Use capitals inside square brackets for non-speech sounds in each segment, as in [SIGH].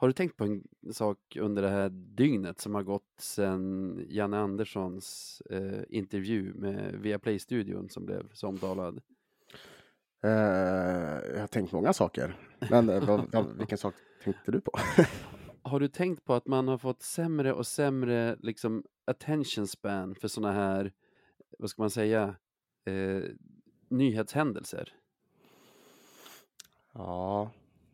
Har du tänkt på en sak under det här dygnet som har gått sedan Janne Anderssons eh, intervju med Viaplay-studion som blev så omtalad? Eh, jag har tänkt många saker. Men eh, vad, vad, vilken sak tänkte du på? [LAUGHS] Har du tänkt på att man har fått sämre och sämre liksom attention span för sådana här, vad ska man säga, eh, nyhetshändelser? Ja,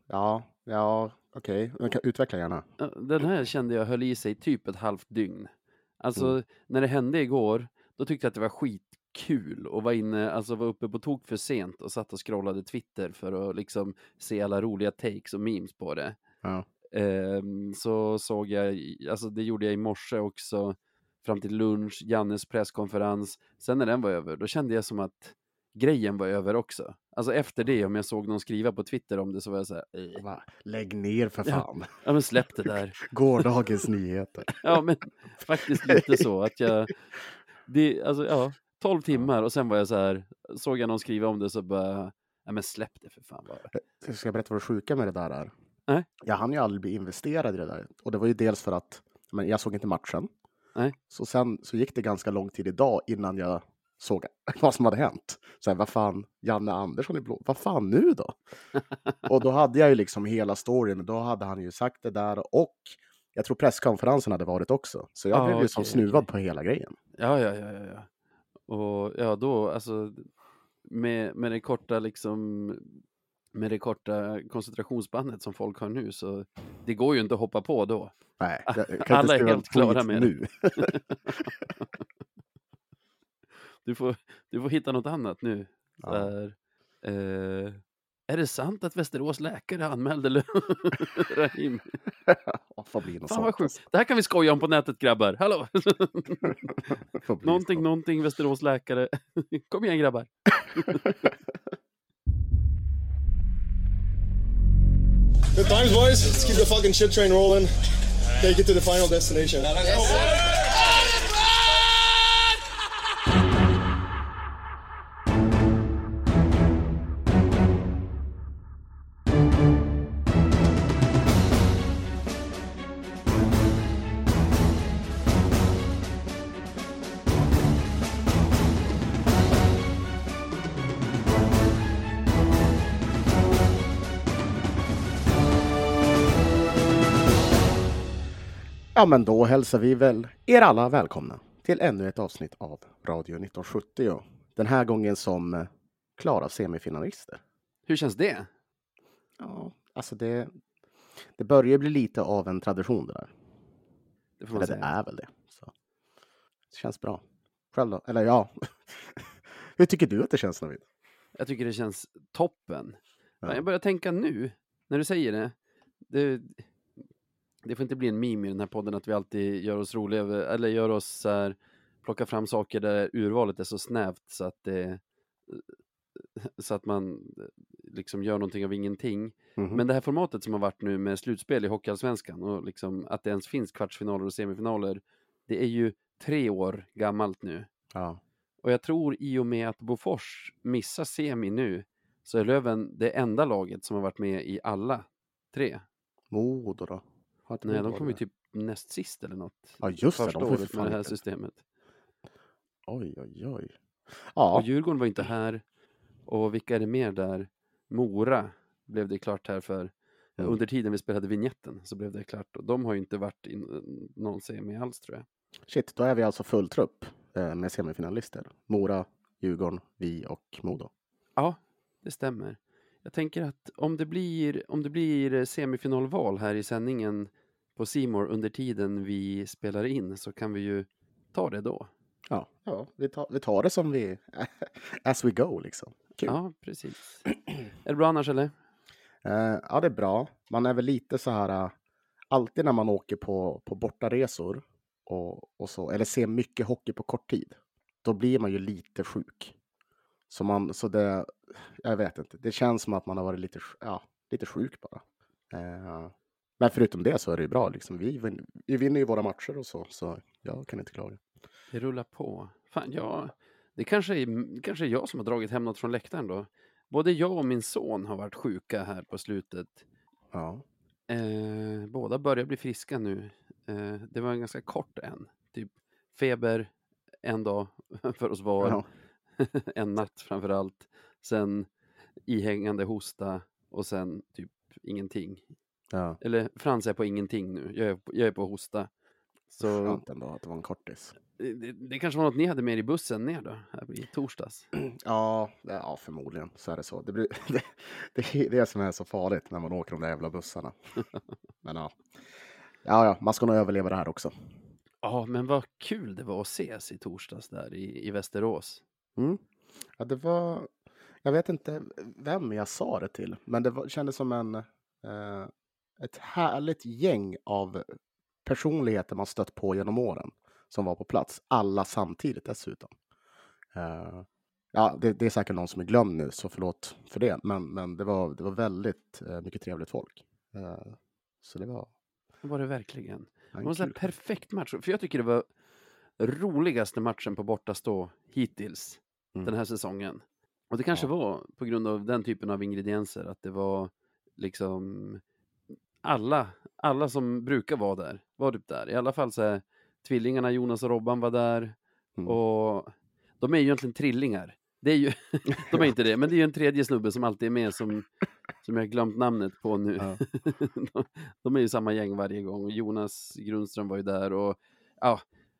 ja, ja, okej. Okay. Utveckla gärna. Den här kände jag höll i sig typ ett halvt dygn. Alltså, Mm. när det hände igår, då tyckte jag att det var skitkul och var inne, alltså var uppe på tok för sent och satt och scrollade Twitter för att liksom se alla roliga takes och memes på det. Ja. Ehm, så såg jag, alltså det gjorde jag i morse också, fram till lunch, Jannes presskonferens. Sen när den var över, då kände jag som att grejen var över också. Alltså efter det, om jag såg någon skriva på Twitter om det så var jag så här, eh, Va? Lägg ner för Ja. fan. ja men släpp det där. [LAUGHS] Gårdagens nyheter. [LAUGHS] Ja, men faktiskt lite så att jag, det, alltså ja, 12 timmar och sen var jag så här, såg jag någon skriva om det så bara, ja men släpp det för fan bara. Ska jag berätta vad det sjuka med det där är? Nej. Jag hann ju aldrig bli investerad i det där. Och det var ju dels för att men jag såg inte matchen. Nej. Så sen så gick det ganska lång tid idag innan jag såg [LAUGHS] vad som hade hänt. Så här, vad fan, Janne Andersson i blå, vad fan nu då? [LAUGHS] och då hade jag ju liksom hela storyn, men då hade han ju sagt det där och jag tror presskonferensen hade varit också. Så jag Ja, blev ju som okej, snuvad okej. på hela grejen. Ja, ja, ja, ja. Och ja, då alltså med, med det korta liksom med det korta koncentrationsbandet som folk har nu så det går ju inte att hoppa på då. Nej, jag, kan [LAUGHS] Alla inte är skriva helt klara med det. nu. Du får, du får hitta något annat nu. Ja. här, eh, är det sant att Västerås läkare anmälde [LAUGHS] Rahim? [LAUGHS] Bli något Fan vad sjukt. Det här kan vi skoja om på nätet grabbar. Hallå! [LAUGHS] alltså. Någonting, så. någonting Västerås läkare. Kom igen grabbar. Good times, boys. Let's keep the fucking shit train rolling. Take it to the final destination. Ja, men då hälsar vi väl er alla välkomna till ännu ett avsnitt av Radio 1970. Den här gången som eh, klara semifinalister. Hur känns det? Ja, alltså det, det börjar bli lite av en tradition det där. Det får man Eller det säga. är väl det. Så. Det känns bra. Själv då? Eller ja. [LAUGHS] Hur tycker du att det känns Navid? Jag tycker det känns toppen. Ja. Jag börjar tänka nu, när du säger det. Det, det får inte bli en meme i den här podden att vi alltid gör oss roliga, eller gör oss så här, plocka fram saker där urvalet är så snävt så att det så att man liksom gör någonting av ingenting. Mhm. Men det här formatet som har varit nu med slutspel i Hockeyallsvenskan och liksom att det ens finns kvartsfinaler och semifinaler, det är ju tre år gammalt nu. Ja. Och jag tror i och med att Bofors missar semi nu så är Löven det enda laget som har varit med i alla tre. Modo då? Har Nej, de kom ju typ näst sist eller något. Ja, just det. De får med det här inte- systemet. Oj, oj, oj. Och Ja, Djurgården var inte här. Och vilka är det mer där? Mora blev det klart här för Mm. under tiden vi spelade vignetten så blev det klart. Och de har ju inte varit i någon semi alls tror jag. shit. Då är vi alltså full trupp eh, med semifinalister. Mora, Djurgården, vi och Modo. Ja, det stämmer. Jag tänker att om det blir, om det blir semifinalval här i sändningen på Simor under tiden vi spelar in så kan vi ju ta det då. Ja, ja vi, tar, vi tar det som vi... [LAUGHS] As we go, liksom. Kul. Ja, precis. Är det bra annars eller? Eh, ja, det är bra. Man är väl lite så här... eh, alltid när man åker på, på bortaresor och, och så, eller ser mycket hockey på kort tid, då blir man ju lite sjuk. Så, man, så det... Jag vet inte. Det känns som att man har varit lite, ja, lite sjuk bara. Eh, men förutom det så är det ju bra. Liksom. Vi, vin- vi vinner ju våra matcher och så, så jag kan inte klaga. Det rullar på. Fan, ja, det kanske är, kanske är jag som har dragit hem något från läktaren då. Både jag och min son har varit sjuka här på slutet. Ja. Eh, båda båda börjar bli friska nu. Eh, det var en ganska kort en. Typ feber en dag [LAUGHS] för oss var. Ja. [LAUGHS] en natt framför allt. Sen ihängande hosta och sen typ ingenting. Ja. Eller Frans är på ingenting nu. Jag är, jag är på hosta. Så Skönt ändå att det var en kortis. det, det, kanske var något ni hade med i bussen ner då, här i torsdags. [CLEARS THROAT] Ja, ja, förmodligen så är det så. Det, blir, [LAUGHS] det, det är det som är så farligt när man åker de där jävla bussarna. [LAUGHS] Men ja. Ja, ja, man ska nog överleva det här också. Ja, men vad kul det var att ses i torsdags där i, i Västerås. Mm. Ja, det var... Jag vet inte vem jag sa det till, men det var, kändes som en, eh, ett härligt gäng av personligheter man stött på genom åren som var på plats. Alla samtidigt dessutom. Eh, ja, det, det är säkert någon som är glömd nu, så förlåt för det. Men, men det, var, det var väldigt eh, mycket trevligt folk. Eh, så det var Det var det verkligen. Det var en perfekt match. För jag tycker det var roligaste matchen på bortastå hittills Mm. den här säsongen. Och det kanske Ja. var på grund av den typen av ingredienser, att det var liksom alla, alla som brukar vara där var typ där. I alla fall så här, tvillingarna Jonas och Robban var där Mm. och de är ju egentligen trillingar. Det är ju, [LAUGHS] de är inte det, men det är ju en tredje snubbe som alltid är med som, som jag har glömt namnet på nu. Ja. [LAUGHS] de, de är ju samma gäng varje gång Jonas Grundström var ju där och ja,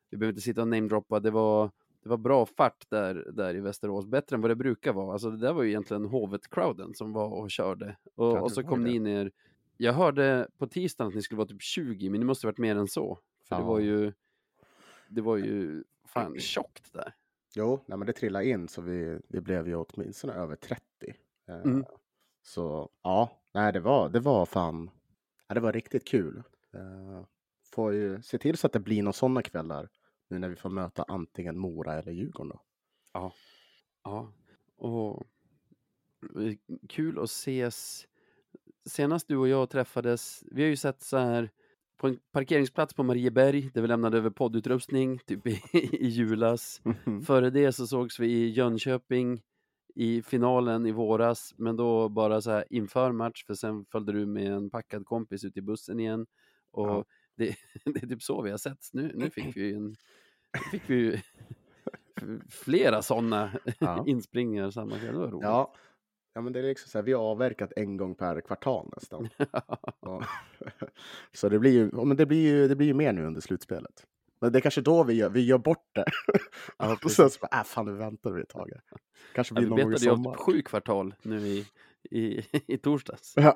vi behöver inte sitta och namedroppa, det var, det var bra fart där, där i Västerås, bättre än vad det brukar vara. Alltså det där var ju egentligen Hovet-crowden som var och körde. Och, och så kom det. ni ner, jag hörde på tisdagen att ni skulle vara typ 20, men ni måste varit mer än så. För det Ja. var ju, det var ju fan tjockt där. Jo, nej, men det trillade in så vi, vi blev ju åtminstone över 30. Eh, Mm. Så ja, nej, det var, det var fan, ja, det var riktigt kul. Eh, får ju se till så att det blir några sådana kvällar nu när vi får möta antingen Mora eller Djurgården då. Ja, och eh, kul att ses. Senast du och jag träffades, vi har ju sett så här på en parkeringsplats på Marieberg där vi lämnade över poddutrustning typ i, [LAUGHS] i julas. Före det så sågs vi i Jönköping i finalen i våras, men då bara så här inför match, för sen följde du med en packad kompis ut i bussen igen. Och Ja. [LAUGHS] det, det är typ så vi har setts. Nu, nu fick vi en, fick vi [LAUGHS] flera sådana Ja. inspringningar samma kväll. Det var roligt. Ja. Ja, men det är liksom så här, vi har avverkat en gång per kvartal nästan. [LAUGHS] Ja. [LAUGHS] så det blir ju, ja, men det blir ju, det blir ju mer nu under slutspelet. Men det är kanske då vi gör, vi gör bort det. [LAUGHS] Ja, och sen så bara, äh, fan nu väntar vi ett tag. Kanske Ja, blir vi någon gång i sommar. typ sju kvartal nu i, i, i torsdags. Ja.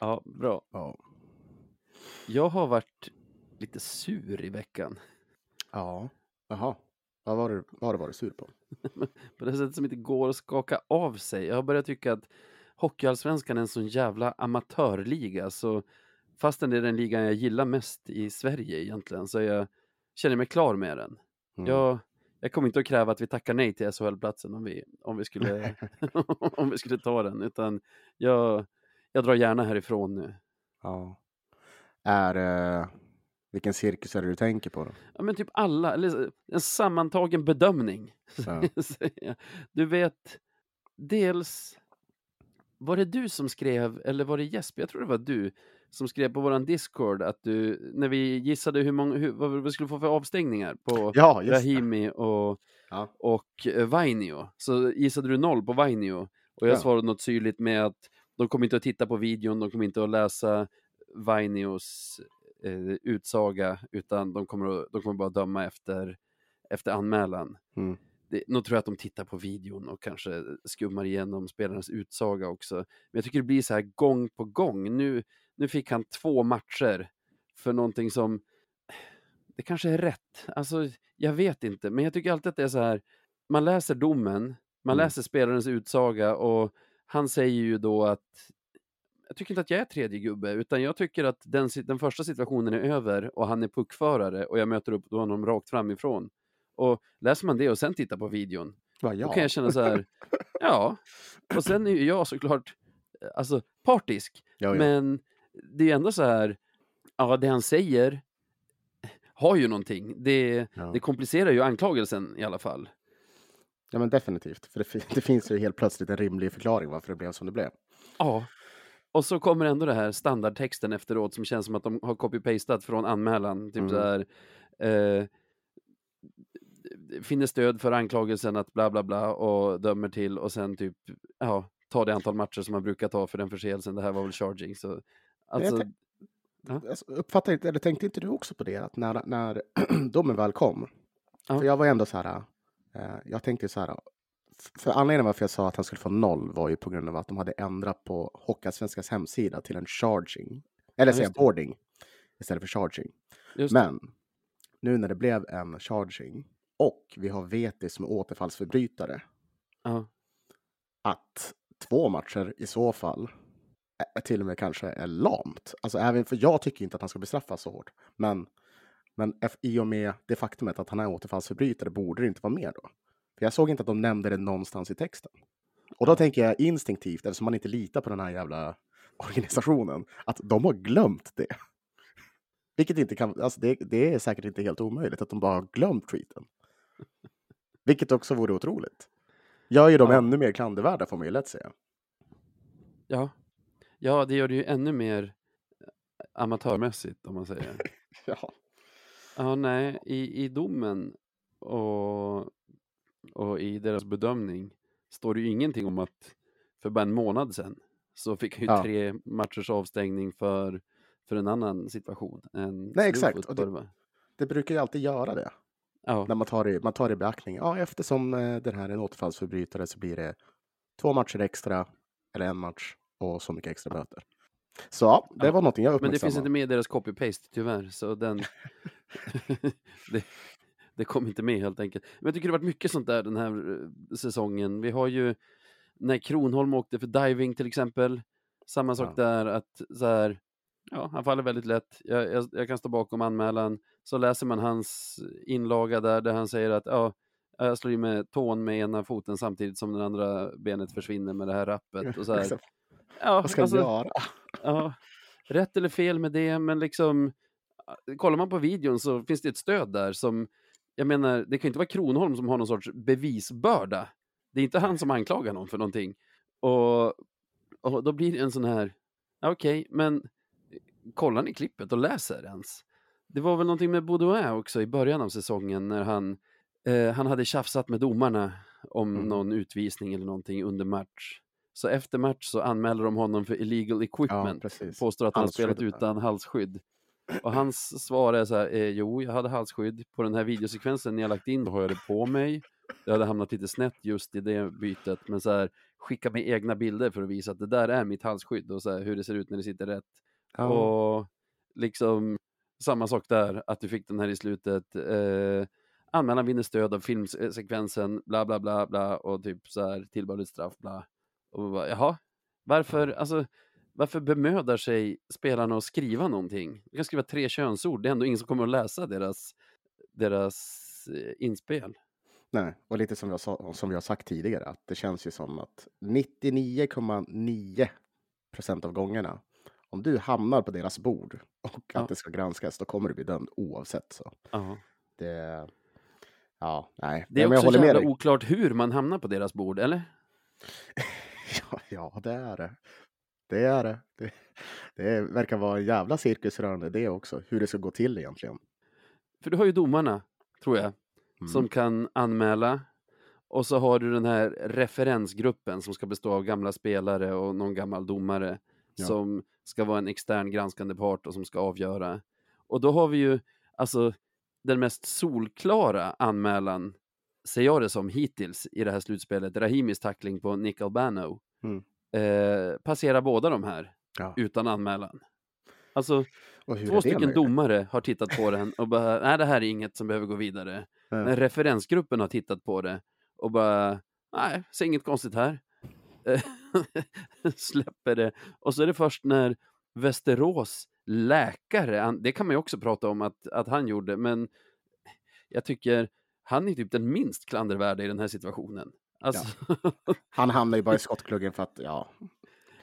Ja, bra. ja. Jag har varit lite sur i veckan. Ja, jaha. Vad var du, vad har du varit sur på? [LAUGHS] På det sättet som inte går att skaka av sig. Jag har börjat tycka att Hockeyallsvenskan är en sån jävla amatörliga. Så fastän det är den ligan jag gillar mest i Sverige egentligen så jag känner mig klar med den. Mm. Jag, jag kommer inte att kräva att vi tackar nej till SHL-platsen om vi, om, vi skulle, [LAUGHS] [LAUGHS] om vi skulle ta den. Utan jag, jag drar gärna härifrån nu. Ja. Är, eh, vilken cirkus är det du tänker på då? Ja, men typ alla, eller en sammantagen bedömning. [LAUGHS] Ja. Du vet, dels var det du som skrev, eller var det Jesper? Jag tror det var du som skrev på våran Discord att du, när vi gissade hur många, hur, vad vi skulle få för avstängningar på Ja. Rahimi och, Ja. och eh, Vainio, så gissade du noll på Vainio. Och jag Ja. svarade något syrligt med att de kommer inte att titta på videon, de kommer inte att läsa Vainios utsaga, utan de kommer, att, de kommer bara döma efter, efter anmälan. Mm. Det, nog tror jag att de tittar på videon och kanske skummar igenom spelarens utsaga också. Men jag tycker det blir så här gång på gång. Nu, nu fick han två matcher för någonting som det kanske är rätt. Alltså, jag vet inte, men jag tycker alltid att det är så här. Man läser domen, man Mm. läser spelarens utsaga och han säger ju då att jag tycker inte att jag är tredje gubbe, utan jag tycker att den, den första situationen är över och han är puckförare och jag möter upp honom rakt framifrån. Och läser man det och sen tittar på videon, Va, ja. då kan jag känna så här, [LAUGHS] ja. Och sen är ju jag såklart, eh, alltså partisk, ja, ja. men det är ändå så här, ja det han säger har ju någonting. Det, det komplicerar ju anklagelsen i alla fall. ja, men definitivt. För det, [LAUGHS] det finns ju helt plötsligt en rimlig förklaring varför det blev som det blev. Ja. Och så kommer ändå det här standardtexten efteråt som känns som att de har copy-pastat från anmälan. Typ Mm. så här. Eh, finner stöd för anklagelsen att bla bla bla och dömer till och sen typ, ja, ta det antal matcher som man brukar ta för den förseelsen. Det här var väl charging. Så, alltså, Ja. Alltså, Uppfattar inte, eller tänkte inte du också på det, att när, när [CLEARS THROAT] domen väl kom, Ja. för jag var ändå så här, eh, jag tänkte så här, för anledningen varför jag sa att han skulle få noll var ju på grund av att de hade ändrat på Hockeyallsvenskans hemsida till en charging, eller Ja, säga boarding istället för charging. just det. Men nu när det blev en charging och vi har VT som återfallsförbrytare, Ja. att två matcher i så fall är till och med kanske är lamt. Alltså även för jag tycker inte att han ska bestraffas så hårt. Men, men i och med det faktumet att han är återfallsförbrytare borde det inte vara med då. För jag såg inte att de nämnde det någonstans i texten. Och då tänker jag instinktivt, eftersom man inte litar på den här jävla [LAUGHS] organisationen, att de har glömt det. Vilket inte kan, alltså det, det är säkert inte helt omöjligt att de bara har glömt tweeten. Vilket också vore otroligt. Gör ju dem Ja. ännu mer klandervärda får man ju lätt säga. Ja. ja, det gör det ju ännu mer amatörmässigt om man säger. [LAUGHS] Ja. Ja, nej, i, i domen och, och i deras bedömning står det ju ingenting om att för bara en månad sedan så fick han ju Ja. tre matchers avstängning för, för en annan situation. Än Nej, exakt. Och det- det? Det brukar ju alltid göra det. Ja, När man tar i, man tar i beaktning. Ja, eftersom eh, den här är en återfallsförbrytare så blir det två matcher extra, eller en match, och så mycket extra böter. Så ja, det Ja, var någonting jag men det uppmärksammade. finns inte med i deras copy-paste tyvärr, så den... [LAUGHS] [LAUGHS] det, det kom inte med helt enkelt. Men jag tycker det har varit mycket sånt där den här eh, säsongen. Vi har ju när Kronholm åkte för diving till exempel. Samma sak Ja. där att så här, ja, han faller väldigt lätt. Jag, jag, jag kan stå bakom anmälan. Så läser man hans inlaga där, där han säger att ja, jag slår i med tån med ena foten samtidigt som det andra benet försvinner med det här rappet. Och så här. Ja, Vad ska alltså, göra? Ja, rätt eller fel med det, men liksom kollar man på videon så finns det ett stöd där som, jag menar, det kan ju inte vara Kronholm som har någon sorts bevisbörda. Det är inte han som anklagar någon för någonting. Och, och då blir det en sån här, ja, okej, men kollar ni klippet och läser ens? Det var väl någonting med Baudouin också i början av säsongen när han, eh, han hade tjafsat med domarna om Mm. någon utvisning eller någonting under match. Så efter match så anmäler de honom för illegal equipment. precis. påstår att han har spelat utan halsskydd. Och hans svar är så här, eh, jo, jag hade halsskydd. På den här videosekvensen ni har lagt in, då har jag det på mig. Det hade hamnat lite snett just i det bytet, men så här, skicka med egna bilder för att visa att det där är mitt halsskydd och så här, hur det ser ut när det sitter rätt. Ja. Och liksom samma sak där, att du fick den här i slutet. Eh, anmälan vinner stöd av filmsekvensen, bla bla bla bla och typ så här tillbörligt straff, bla. Och bara, jaha, varför, alltså, varför bemödar sig spelarna att skriva någonting? De kan skriva tre könsord, det är ändå ingen som kommer att läsa deras, deras eh, inspel. Nej, och lite som, jag sa, som vi har sagt tidigare, att det känns ju som att 99,9 procent av gångerna, om du hamnar på deras bord och Ja. att det ska granskas, då kommer du bli dömd oavsett. Så Ja. det, ja, nej. Det är men jag också med jävla oklart hur man hamnar på deras bord, eller? [LAUGHS] Ja, ja, det är det. Det är det. Det, det verkar vara en jävla cirkus rörande det också, hur det ska gå till egentligen. För du har ju domarna, tror jag, Mm. som kan anmäla. Och så har du den här referensgruppen som ska bestå av gamla spelare och någon gammal domare Ja. som ska vara en extern granskande part och som ska avgöra. Och då har vi ju alltså den mest solklara anmälan, ser jag det som hittills i det här slutspelet, Rahimis tackling på Nick Albano. Mm. Eh, passerar båda de här Ja. utan anmälan. Alltså, Två stycken domare har tittat på den och bara, [LAUGHS] nej det här är inget som behöver gå vidare. Ja. Men referensgruppen har tittat på det och bara, nej, ser inget konstigt här. [LAUGHS] Släpper det. Och så är det först när Västerås läkare, det kan man ju också prata om att, att han gjorde, men jag tycker han är typ den minst klandervärda i den här situationen. Alltså, ja. [LAUGHS] Han hamnar ju bara i skottgluggen för att,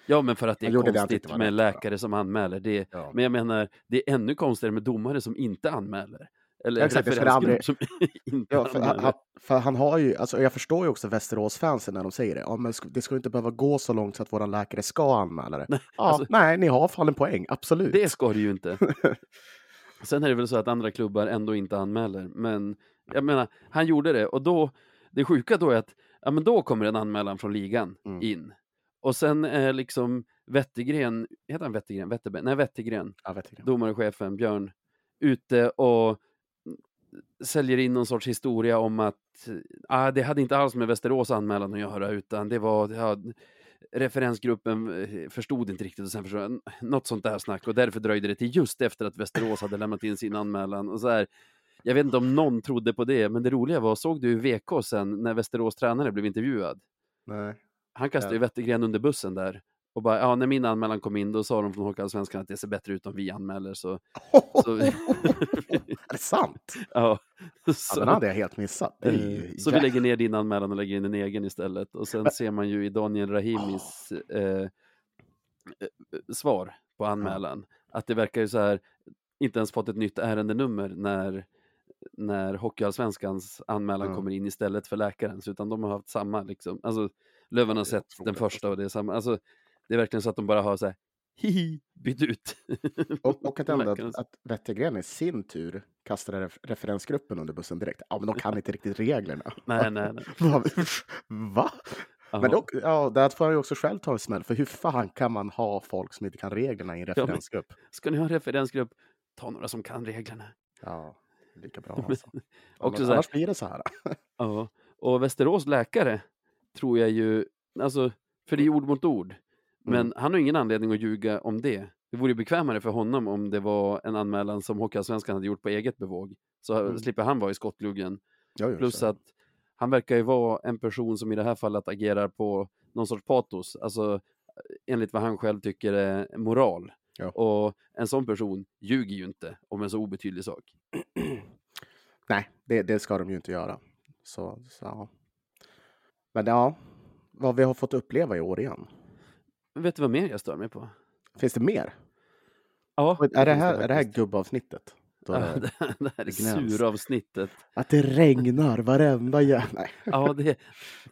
ja, men för att det är det konstigt var med läkare som anmäler. Det, ja. men jag menar, det är ännu konstigare med domare som inte anmäler. Eller Exakt, det referensgrupp som [LAUGHS] inte Ja, för, anmäler. han, För han har ju, alltså jag förstår ju också Västerås-fansen när de säger det. Ja, men det ska inte behöva gå så långt så att våra läkare ska anmäla det. Nej, ja, alltså- nej, ni har fan en poäng, absolut. Det ska det ju inte. [LAUGHS] Sen är det väl så att andra klubbar ändå inte anmäler, men jag menar, han gjorde det och då, det sjuka då är att, ja men då kommer en anmälan från ligan Mm. in. Och sen är liksom Wettergren, heter han Wettergren? Wetterberg? Nej, Wettergren, Jag vet inte. domarchefen Björn, ute och säljer in någon sorts historia om att ah, det hade inte alls med Västerås anmälan att göra, utan det var, ja, referensgruppen eh, förstod inte riktigt och sen förstod något sånt där snack och därför dröjde det till just efter att Västerås hade lämnat in sin anmälan. Och så här, jag vet inte om någon trodde på det, men det roliga var, såg du VK sen när Västerås tränare blev intervjuad? Nej. Han kastade ju Ja. Wettergren under bussen där och bara, ja, när min anmälan kom in, då sa de från Hockeyallsvenskan att det ser bättre ut om vi anmäler, så, så [LAUGHS] är det sant? [LAUGHS] ja. Ja, Så, den hade jag helt missat. Eh, så vi jä- lägger ner din anmälan och lägger in en egen istället. Och sen [LAUGHS] ser man ju i Daniel Rahimis eh, eh, svar på anmälan att det verkar ju så här, inte ens fått ett nytt ärendenummer när, när Hockeyallsvenskans anmälan Mm. kommer in istället för läkarens, utan de har haft samma liksom. Alltså, Löven har sett den första och det är samma. Alltså, det är verkligen så att de bara har så här, hihi, bytt ut. Och, och att, [LAUGHS] ändå, att, att Wettergren i sin tur kastade ref referensgruppen under bussen direkt. Ja, men de kan inte riktigt reglerna. [LAUGHS] Nej, nej, nej. [LAUGHS] Va? Men dock, ja, där får jag ju också själv ta en smäll. För hur fan kan man ha folk som inte kan reglerna i en men- referensgrupp? Ska ni ha en referensgrupp, ta några som kan reglerna. Ja, lika bra [LAUGHS] alltså. Också Annars, blir det så här. [LAUGHS] Ja, och Västerås läkare tror jag ju, alltså, för det är ord mot ord. Men Mm. han har ingen anledning att ljuga om det. Det vore bekvämare för honom om det var en anmälan som Hockeyallsvenskan hade gjort på eget bevåg. Så Mm. slipper han vara i jo, Plus så. att han verkar ju vara en person som i det här fallet agerar på någon sorts patos. Alltså enligt vad han själv tycker är moral. Ja. Och en sån person ljuger ju inte om en så obetydlig sak. Nej, det, det ska de ju inte göra. Så, så, ja. Men ja, vad vi har fått uppleva i år igen. Vet du vad mer jag stör mig på? Finns det mer? Ja, Är det här, är det här gubbavsnittet? Ja, det, det, det här är det suravsnittet. att det regnar varenda jävla... [LAUGHS] Ja, det,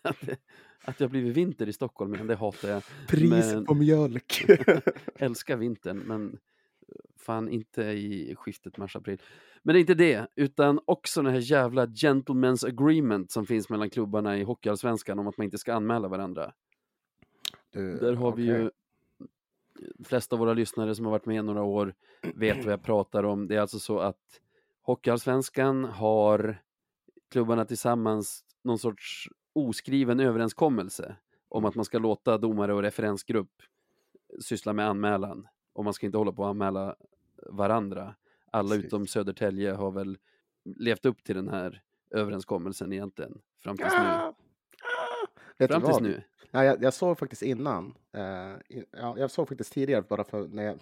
att, det, att det har blivit vinter i Stockholm igen, det hatar jag. pris Men- på mjölk. [LAUGHS] Älskar vintern, men fan inte i skiftet mars-april. Men det är inte det, utan också den här jävla gentlemen's agreement som finns mellan klubbarna i Hockeyallsvenskan om att man inte ska anmäla varandra. Du, Där har vi okej. ju de flesta av våra lyssnare som har varit med några år vet vad jag pratar om. Det är alltså så att Hockeyallsvenskan har klubbarna tillsammans någon sorts oskriven överenskommelse om att man ska låta domare och referensgrupp syssla med anmälan. Och man ska inte hålla på att anmäla varandra. Alla Precis. utom Södertälje har väl levt upp till den här överenskommelsen egentligen. Fram tills nu. Ah! Ah! Vet Fram tills nu. Nej, jag, jag såg faktiskt innan. Eh, ja, jag såg faktiskt tidigare bara för när, jag,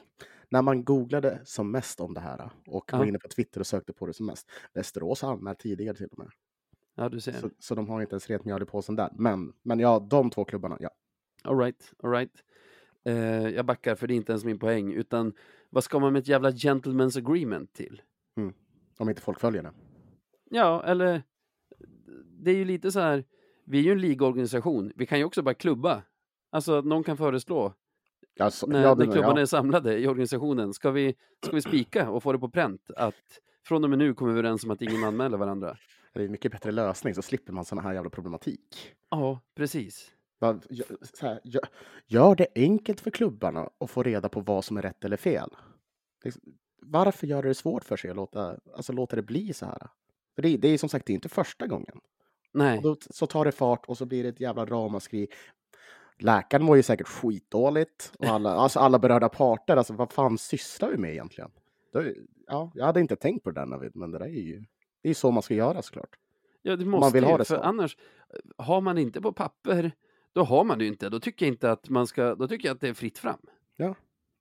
när man googlade som mest om det här och var Ja. inne på Twitter och sökte på det som mest. Västerås har anmält tidigare till och med. Ja, du ser. Så, så de har inte ens rent mjöl i påsen där. Men, men ja, de två klubbarna, ja. All right, all right. Eh, jag backar för det är inte ens min poäng, utan vad ska man med ett jävla gentleman's agreement till? Om inte folk följer det. Ja, eller det är ju lite så här, vi är ju en ligorganisation, vi kan ju också bara klubba. Alltså att någon kan föreslå, Ja, så, när, ja, när klubbarna ja. är samlade i organisationen, ska vi, ska vi spika och få det på pränt att från och med nu kommer vi överens om att ingen anmäler varandra? Det är en mycket bättre lösning så slipper man såna här jävla problematik. Ja, precis. Så här, gö- gör det enkelt för klubbarna att få reda på vad som är rätt eller fel. Liksom, Varför gör det svårt för sig att låta, alltså, låta det bli så här? För det, det är som sagt det är inte första gången. Nej, Och då, så tar det fart och så blir det ett jävla ramaskri. Läkaren mår ju säkert skitdåligt. Och alla, alltså alla berörda parter, alltså vad fan sysslar vi med egentligen? Då, ja, jag hade inte tänkt på det där Navid, men det där är ju det är så man ska göra såklart. ja, det man måste vill ha ju, det för så. annars, har man inte på papper, då har man det ju inte. Då tycker jag inte att man ska, då tycker jag att det är fritt fram. Ja,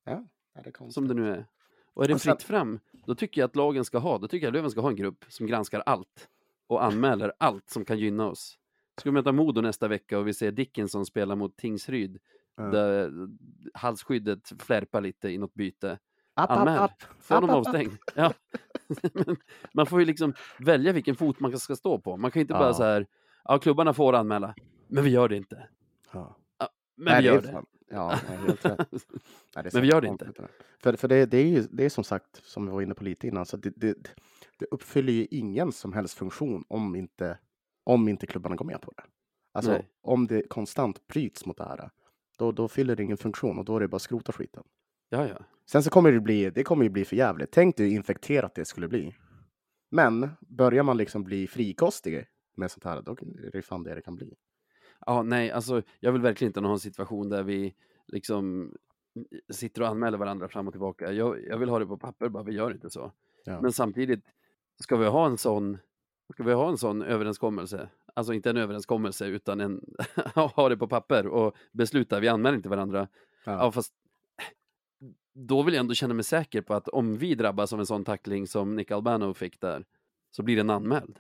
ja det är som det nu är. Och är det sen- fritt fram, då tycker jag att lagen ska ha, då tycker jag att Löven ska ha en grupp som granskar allt och anmäler allt som kan gynna oss. Ska vi möta Modo nästa vecka och vi ser Dickinson spela mot Tingsryd, Ja. där halsskyddet flärpar lite i något byte. App, Anmäl. app, app. Få dem avstängd. Ja. [LAUGHS] Man får ju liksom välja vilken fot man ska stå på. Man kan inte bara Ja. så här, ja klubbarna får anmäla, men vi gör det inte. Ja. Men Nej, vi gör det. fan- [LAUGHS] Ja, helt rätt. Nej, det Men vi gör det inte. För, för det, det är ju det är som sagt, som vi var inne på lite innan, så det, det, det uppfyller ju ingen som helst funktion om inte, om inte klubbarna går med på det. Alltså Nej. om det konstant bryts mot det här, då, då fyller det ingen funktion och då är det bara skrota skiten. Ja, ja. Sen så kommer det bli, det kommer ju bli för jävligt. Tänk dig hur infekterat det skulle bli. Men börjar man liksom bli frikostig med sånt här, då är det fan det det kan bli. Ja, nej, alltså jag vill verkligen inte ha en situation där vi liksom sitter och anmäler varandra fram och tillbaka. Jag, jag vill ha det på papper, bara vi gör inte så. Ja. Men samtidigt, ska vi ha en sån, ska vi ha en sån överenskommelse, alltså inte en överenskommelse utan en, [LAUGHS] ha det på papper och besluta, vi anmäler inte varandra. Ja. Ja, fast då vill jag ändå känna mig säker på att om vi drabbas av en sån tackling som Nick Albano fick där, så blir den anmäld.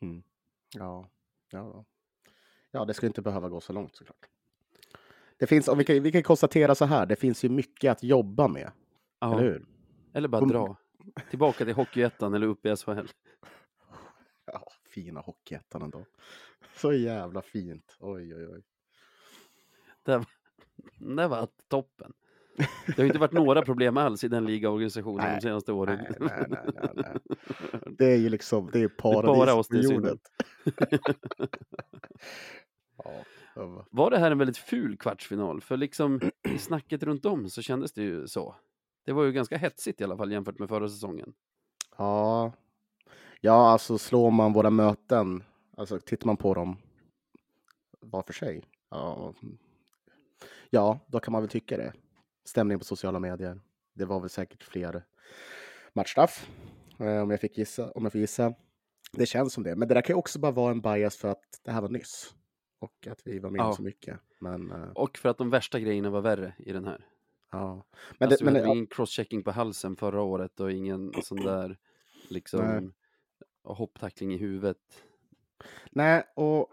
Mm. Ja. Ja. Ja, det skulle inte behöva gå så långt såklart. Det finns, om vi, kan, vi kan konstatera så här, det finns ju mycket att jobba med, Ja. eller hur? Eller bara dra. Tillbaka till Hockeyettan eller upp i SHL. Ja, fina Hockeyettan ändå. Så jävla fint. Oj, oj, oj. Det, var- det var toppen. Det har ju inte varit några problem alls i den ligaorganisationen de senaste åren. Nej, nej, nej. [LAUGHS] Det är ju liksom, det är paradis det är [LAUGHS] ja, Var det här en väldigt ful kvartsfinal? För liksom i snacket runt om så kändes det ju så. Det var ju ganska hetsigt i alla fall jämfört med förra säsongen. Ja, ja, alltså slår man våra möten, alltså tittar man på dem var för sig, ja, ja, då kan man väl tycka det. Stämningen på sociala medier, det var väl säkert fler matchstraff, eh, om jag fick gissa, om jag får gissa. Det känns som det, men det där kan ju också bara vara en bias för att det här var nyss och att vi var med Ja. så mycket. Men eh, Och för att de värsta grejerna var värre i den här. ja, men, Men det, alltså, men, vi hade ingen crosschecking på halsen förra året och ingen [CLEARS THROAT] sån där Nej. liksom hopptackling i huvudet. Nej, och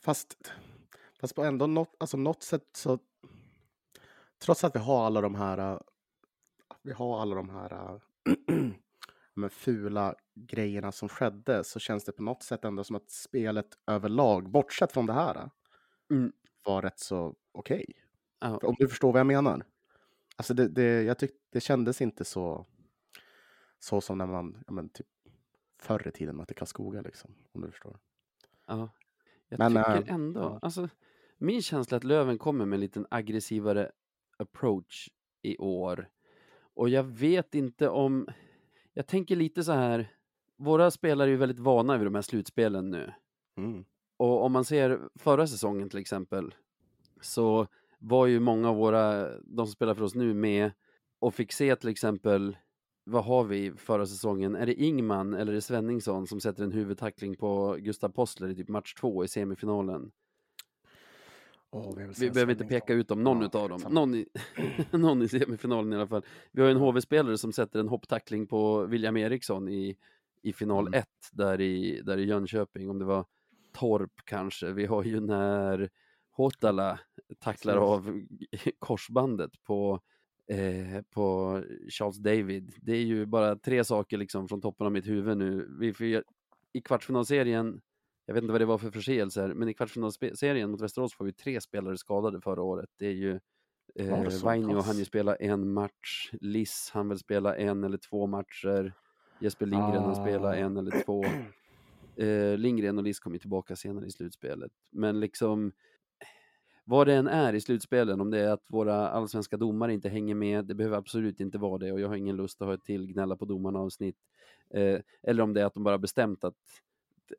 fast, fast på ändå något, alltså något sätt så... Trots att vi har alla de här... äh, Vi har alla de här äh, [CLEARS THROAT] men fula grejerna som skedde så känns det på något sätt ändå som att spelet överlag, bortsett från det här, äh, Mm. var rätt så okej. Ja. Om du förstår vad jag menar. Alltså det, det, jag tyckte det kändes inte så, så som när man, ja men typ förr i tiden mötte Karlskoga liksom, om du förstår. Ja. Jag Men, tycker äh, ändå, ja. alltså min känsla är att Löven kommer med en liten aggressivare approach i år. Och jag vet inte om, jag tänker lite så här, våra spelare är ju väldigt vana vid de här slutspelen nu. Mm. Och om man ser förra säsongen till exempel, så var ju många av våra, de som spelar för oss nu med och fick se till exempel, vad har vi förra säsongen? Är det Ingman eller är det Svenningsson som sätter en huvudtackling på Gustav Possler i typ match två i semifinalen? Vill Vi säga behöver inte peka ut om någon Ja, utav dem. Någon i, [LAUGHS] någon i semifinalen i alla fall. Vi har en HV-spelare som sätter en hopptackling på William Eriksson i, i final Mm. 1 där i, där i Jönköping, om det var Torp kanske. Vi har ju när Hotala tacklar av [LAUGHS] korsbandet på, eh, på Charles David. Det är ju bara tre saker liksom från toppen av mitt huvud nu. Vi, får- I kvartsfinalserien jag vet inte vad det var för förseelser, men i kvartsfinalserien mot Västerås får vi tre spelare skadade förra året. Det är ju Var eh, Vainio, han ju spela en match, Liss, han vill spela en eller två matcher, Jesper Lindgren, han spela Ah. en eller två. [CLEARS THROAT] Eh, Lindgren och Liss kommer ju tillbaka senare i slutspelet. Men liksom, vad det än är i slutspelen, om det är att våra allsvenska domare inte hänger med, det behöver absolut inte vara det och jag har ingen lust att ha ett till gnälla på domarna avsnitt. Eh, eller om det är att de bara bestämt att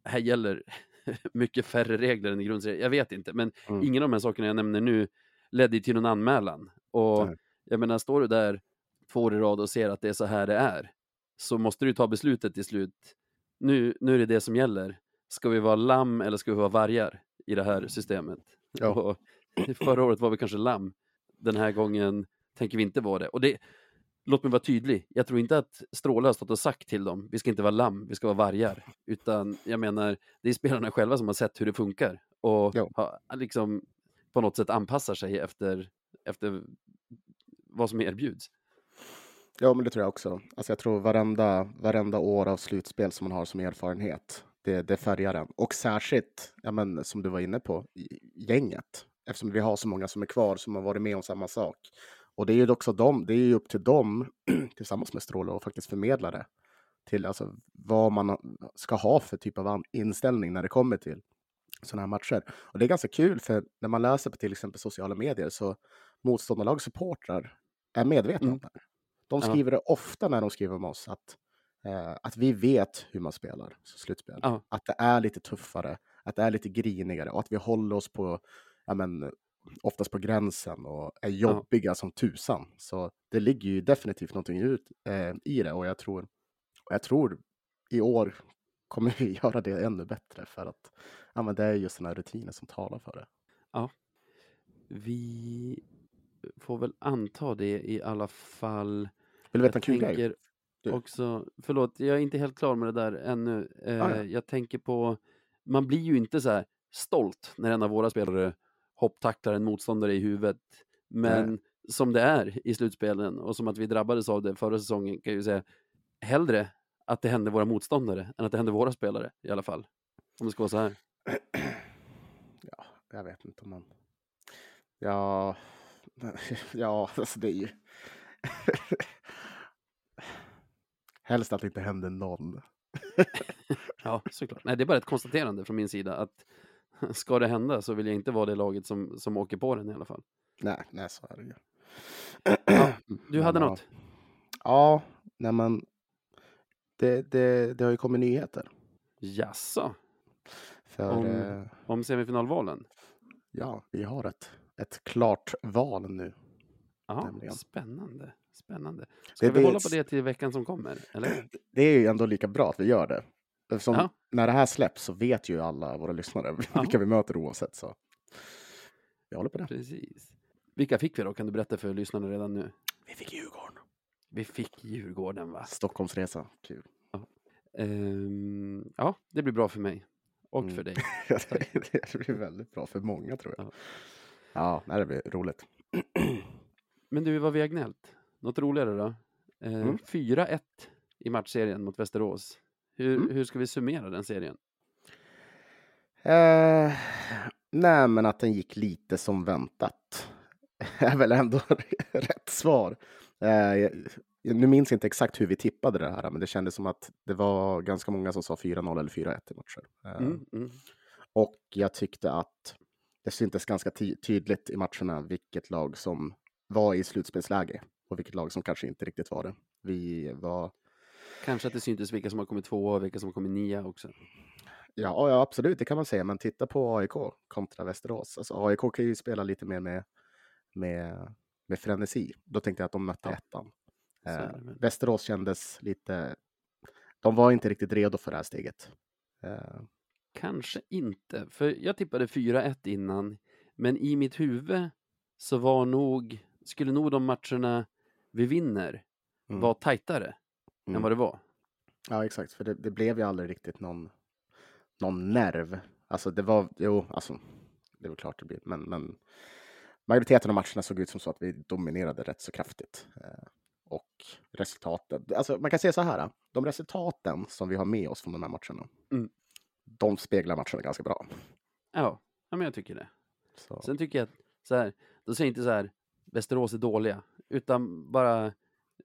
här gäller [LAUGHS] mycket färre regler än i grundserien. Jag vet inte, men Mm. ingen av de här sakerna jag nämner nu ledde till någon anmälan. Och Nej. jag menar, står du där två år i rad och ser att det är så här det är, så måste du ta beslutet till slut. Nu, nu är det det som gäller. Ska vi vara lamm eller ska vi vara vargar i det här systemet? Ja. Och [CLEARS THROAT] förra året var vi kanske lamm. Den här gången tänker vi inte vara det. Och det, låt mig vara tydlig. Jag tror inte att Stråle har stått och sagt till dem, vi ska inte vara lamm, vi ska vara vargar. Utan jag menar, det är spelarna själva som har sett hur det funkar. Och har, liksom på något sätt anpassar sig efter, efter vad som erbjuds. Ja, men det tror jag också. Alltså jag tror varenda, varenda år av slutspel som man har som erfarenhet, det, det färgar en. Och särskilt, ja, men, som du var inne på, gänget. Eftersom vi har så många som är kvar som har varit med om samma sak. Och det är ju också dem, det är ju upp till dem [CLEARS THROAT] tillsammans med Stråle och faktiskt förmedla det till alltså, vad man ska ha för typ av inställning när det kommer till sådana här matcher. Och det är ganska kul för när man läser på till exempel sociala medier så motståndarlag supportrar är medvetna mm. om det. De skriver ja. det ofta när de skriver om oss att, eh, att vi vet hur man spelar slutspel. Ja. Att det är lite tuffare, att det är lite grinigare och att vi håller oss på ja, men, oftast på gränsen och är jobbiga ja. som tusan. Så det ligger ju definitivt någonting ut eh, i det och jag tror, och jag tror i år kommer vi [LAUGHS] göra det ännu bättre för att ja, men det är just den här rutinen som talar för det. Ja, vi får väl anta det i alla fall. Vill du veta en kul grej? Också, förlåt, jag är inte helt klar med det där ännu. Eh, ah, ja. Jag tänker på, man blir ju inte så här stolt när en av våra spelare hopptacklar en motståndare i huvudet. Men Nej. som det är i slutspelen och som att vi drabbades av det förra säsongen kan jag ju säga hellre att det hände våra motståndare än att det hände våra spelare i alla fall. Om det ska vara så här. [CLEARS THROAT] Ja, jag vet inte om man... Ja, [LAUGHS] ja alltså det är ju... [LAUGHS] Helst att det inte händer någon. [LAUGHS] ja, såklart. Nej, det är bara ett konstaterande från min sida att [LAUGHS] ska det hända så vill jag inte vara det laget som, som åker på den i alla fall. Nej, nej så är det ju. Ja, [CLEARS THROAT] du hade men, något? Ja, nej men det, det, det har ju kommit nyheter. Jaså? För, om, eh, om semifinalvalen? Ja, vi har ett, ett klart val nu. Ja, spännande. Spännande. Ska det, vi det, hålla på det till veckan som kommer? Eller? [CLEARS THROAT] Det är ju ändå lika bra att vi gör det. Eftersom ja. när det här släpps så vet ju alla våra lyssnare [LAUGHS] ja. vilka vi möter oavsett. Så vi håller på det. Precis. Vilka fick vi då? Kan du berätta för lyssnarna redan nu? Vi fick Djurgården. Vi fick Djurgården va? Stockholmsresa, kul. Ja, um, ja det blir bra för mig. Och mm. för dig. [LAUGHS] det blir väldigt bra för många tror jag. Ja, ja det blir roligt. [CLEARS THROAT] Men du, vad vi har gnällt. Något roligare då? Eh, mm. 4-1 i matchserien mot Västerås. Hur, mm. hur ska vi summera den serien? Eh, nej, men att den gick lite som väntat. [LAUGHS] är väl ändå [LAUGHS] rätt svar. Eh, nu minns jag inte exakt hur vi tippade det här, men det kändes som att det var ganska många som sa 4-0 eller 4-1 i matcher. Eh, mm, mm. Och jag tyckte att det syntes ganska tydligt i matcherna vilket lag som var i slutspelsläge och vilket lag som kanske inte riktigt var det. Vi var... Kanske att det syntes vilka som har kommit tvåa och vilka som har kommit nia också. Ja, ja, absolut, det kan man säga. Men titta på AIK kontra Västerås. Alltså, AIK kan ju spela lite mer med, med, med frenesi. Då tänkte jag att de mötte ja. ettan. Eh, Västerås kändes lite... De var inte riktigt redo för det här steget. Eh. Kanske inte, för jag tippade 4-1 innan. Men i mitt huvud så var nog skulle nog de matcherna vi vinner mm. vara tajtare mm. än vad det var. Ja, exakt, för det, det, blev ju aldrig riktigt någon, någon nerv. Alltså det var, jo, alltså det var klart det blev, men, men majoriteten av matcherna såg ut som så att vi dominerade rätt så kraftigt. Eh, och resultatet, alltså man kan säga så här, de resultaten som vi har med oss från de här matcherna, mm. de speglar matcherna ganska bra. Ja, ja men jag tycker det. Så. Sen tycker jag att, så här, då säger jag inte så här, Västerås är dåliga, utan bara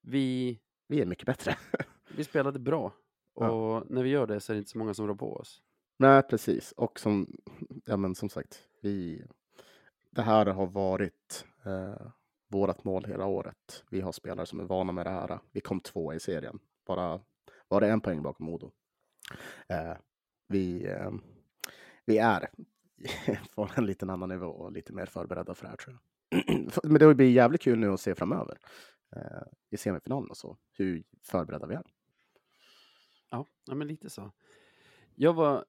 vi... Vi är mycket bättre. [LAUGHS] vi spelade bra och ja. när vi gör det så är det inte så många som rår på oss. Nej, precis. Och som, ja, men som sagt, vi, det här har varit eh, vårt mål hela året. Vi har spelare som är vana med det här. Vi kom två i serien, bara var det en poäng bakom Modo. Eh, vi, eh, vi är [LAUGHS] på en liten annan nivå och lite mer förberedda för det här tror jag. [CLEARS THROAT] Men det blir jävligt kul nu att se framöver i semifinalen och så, hur förberedda vi är. Ja, ja, men lite så. Jag var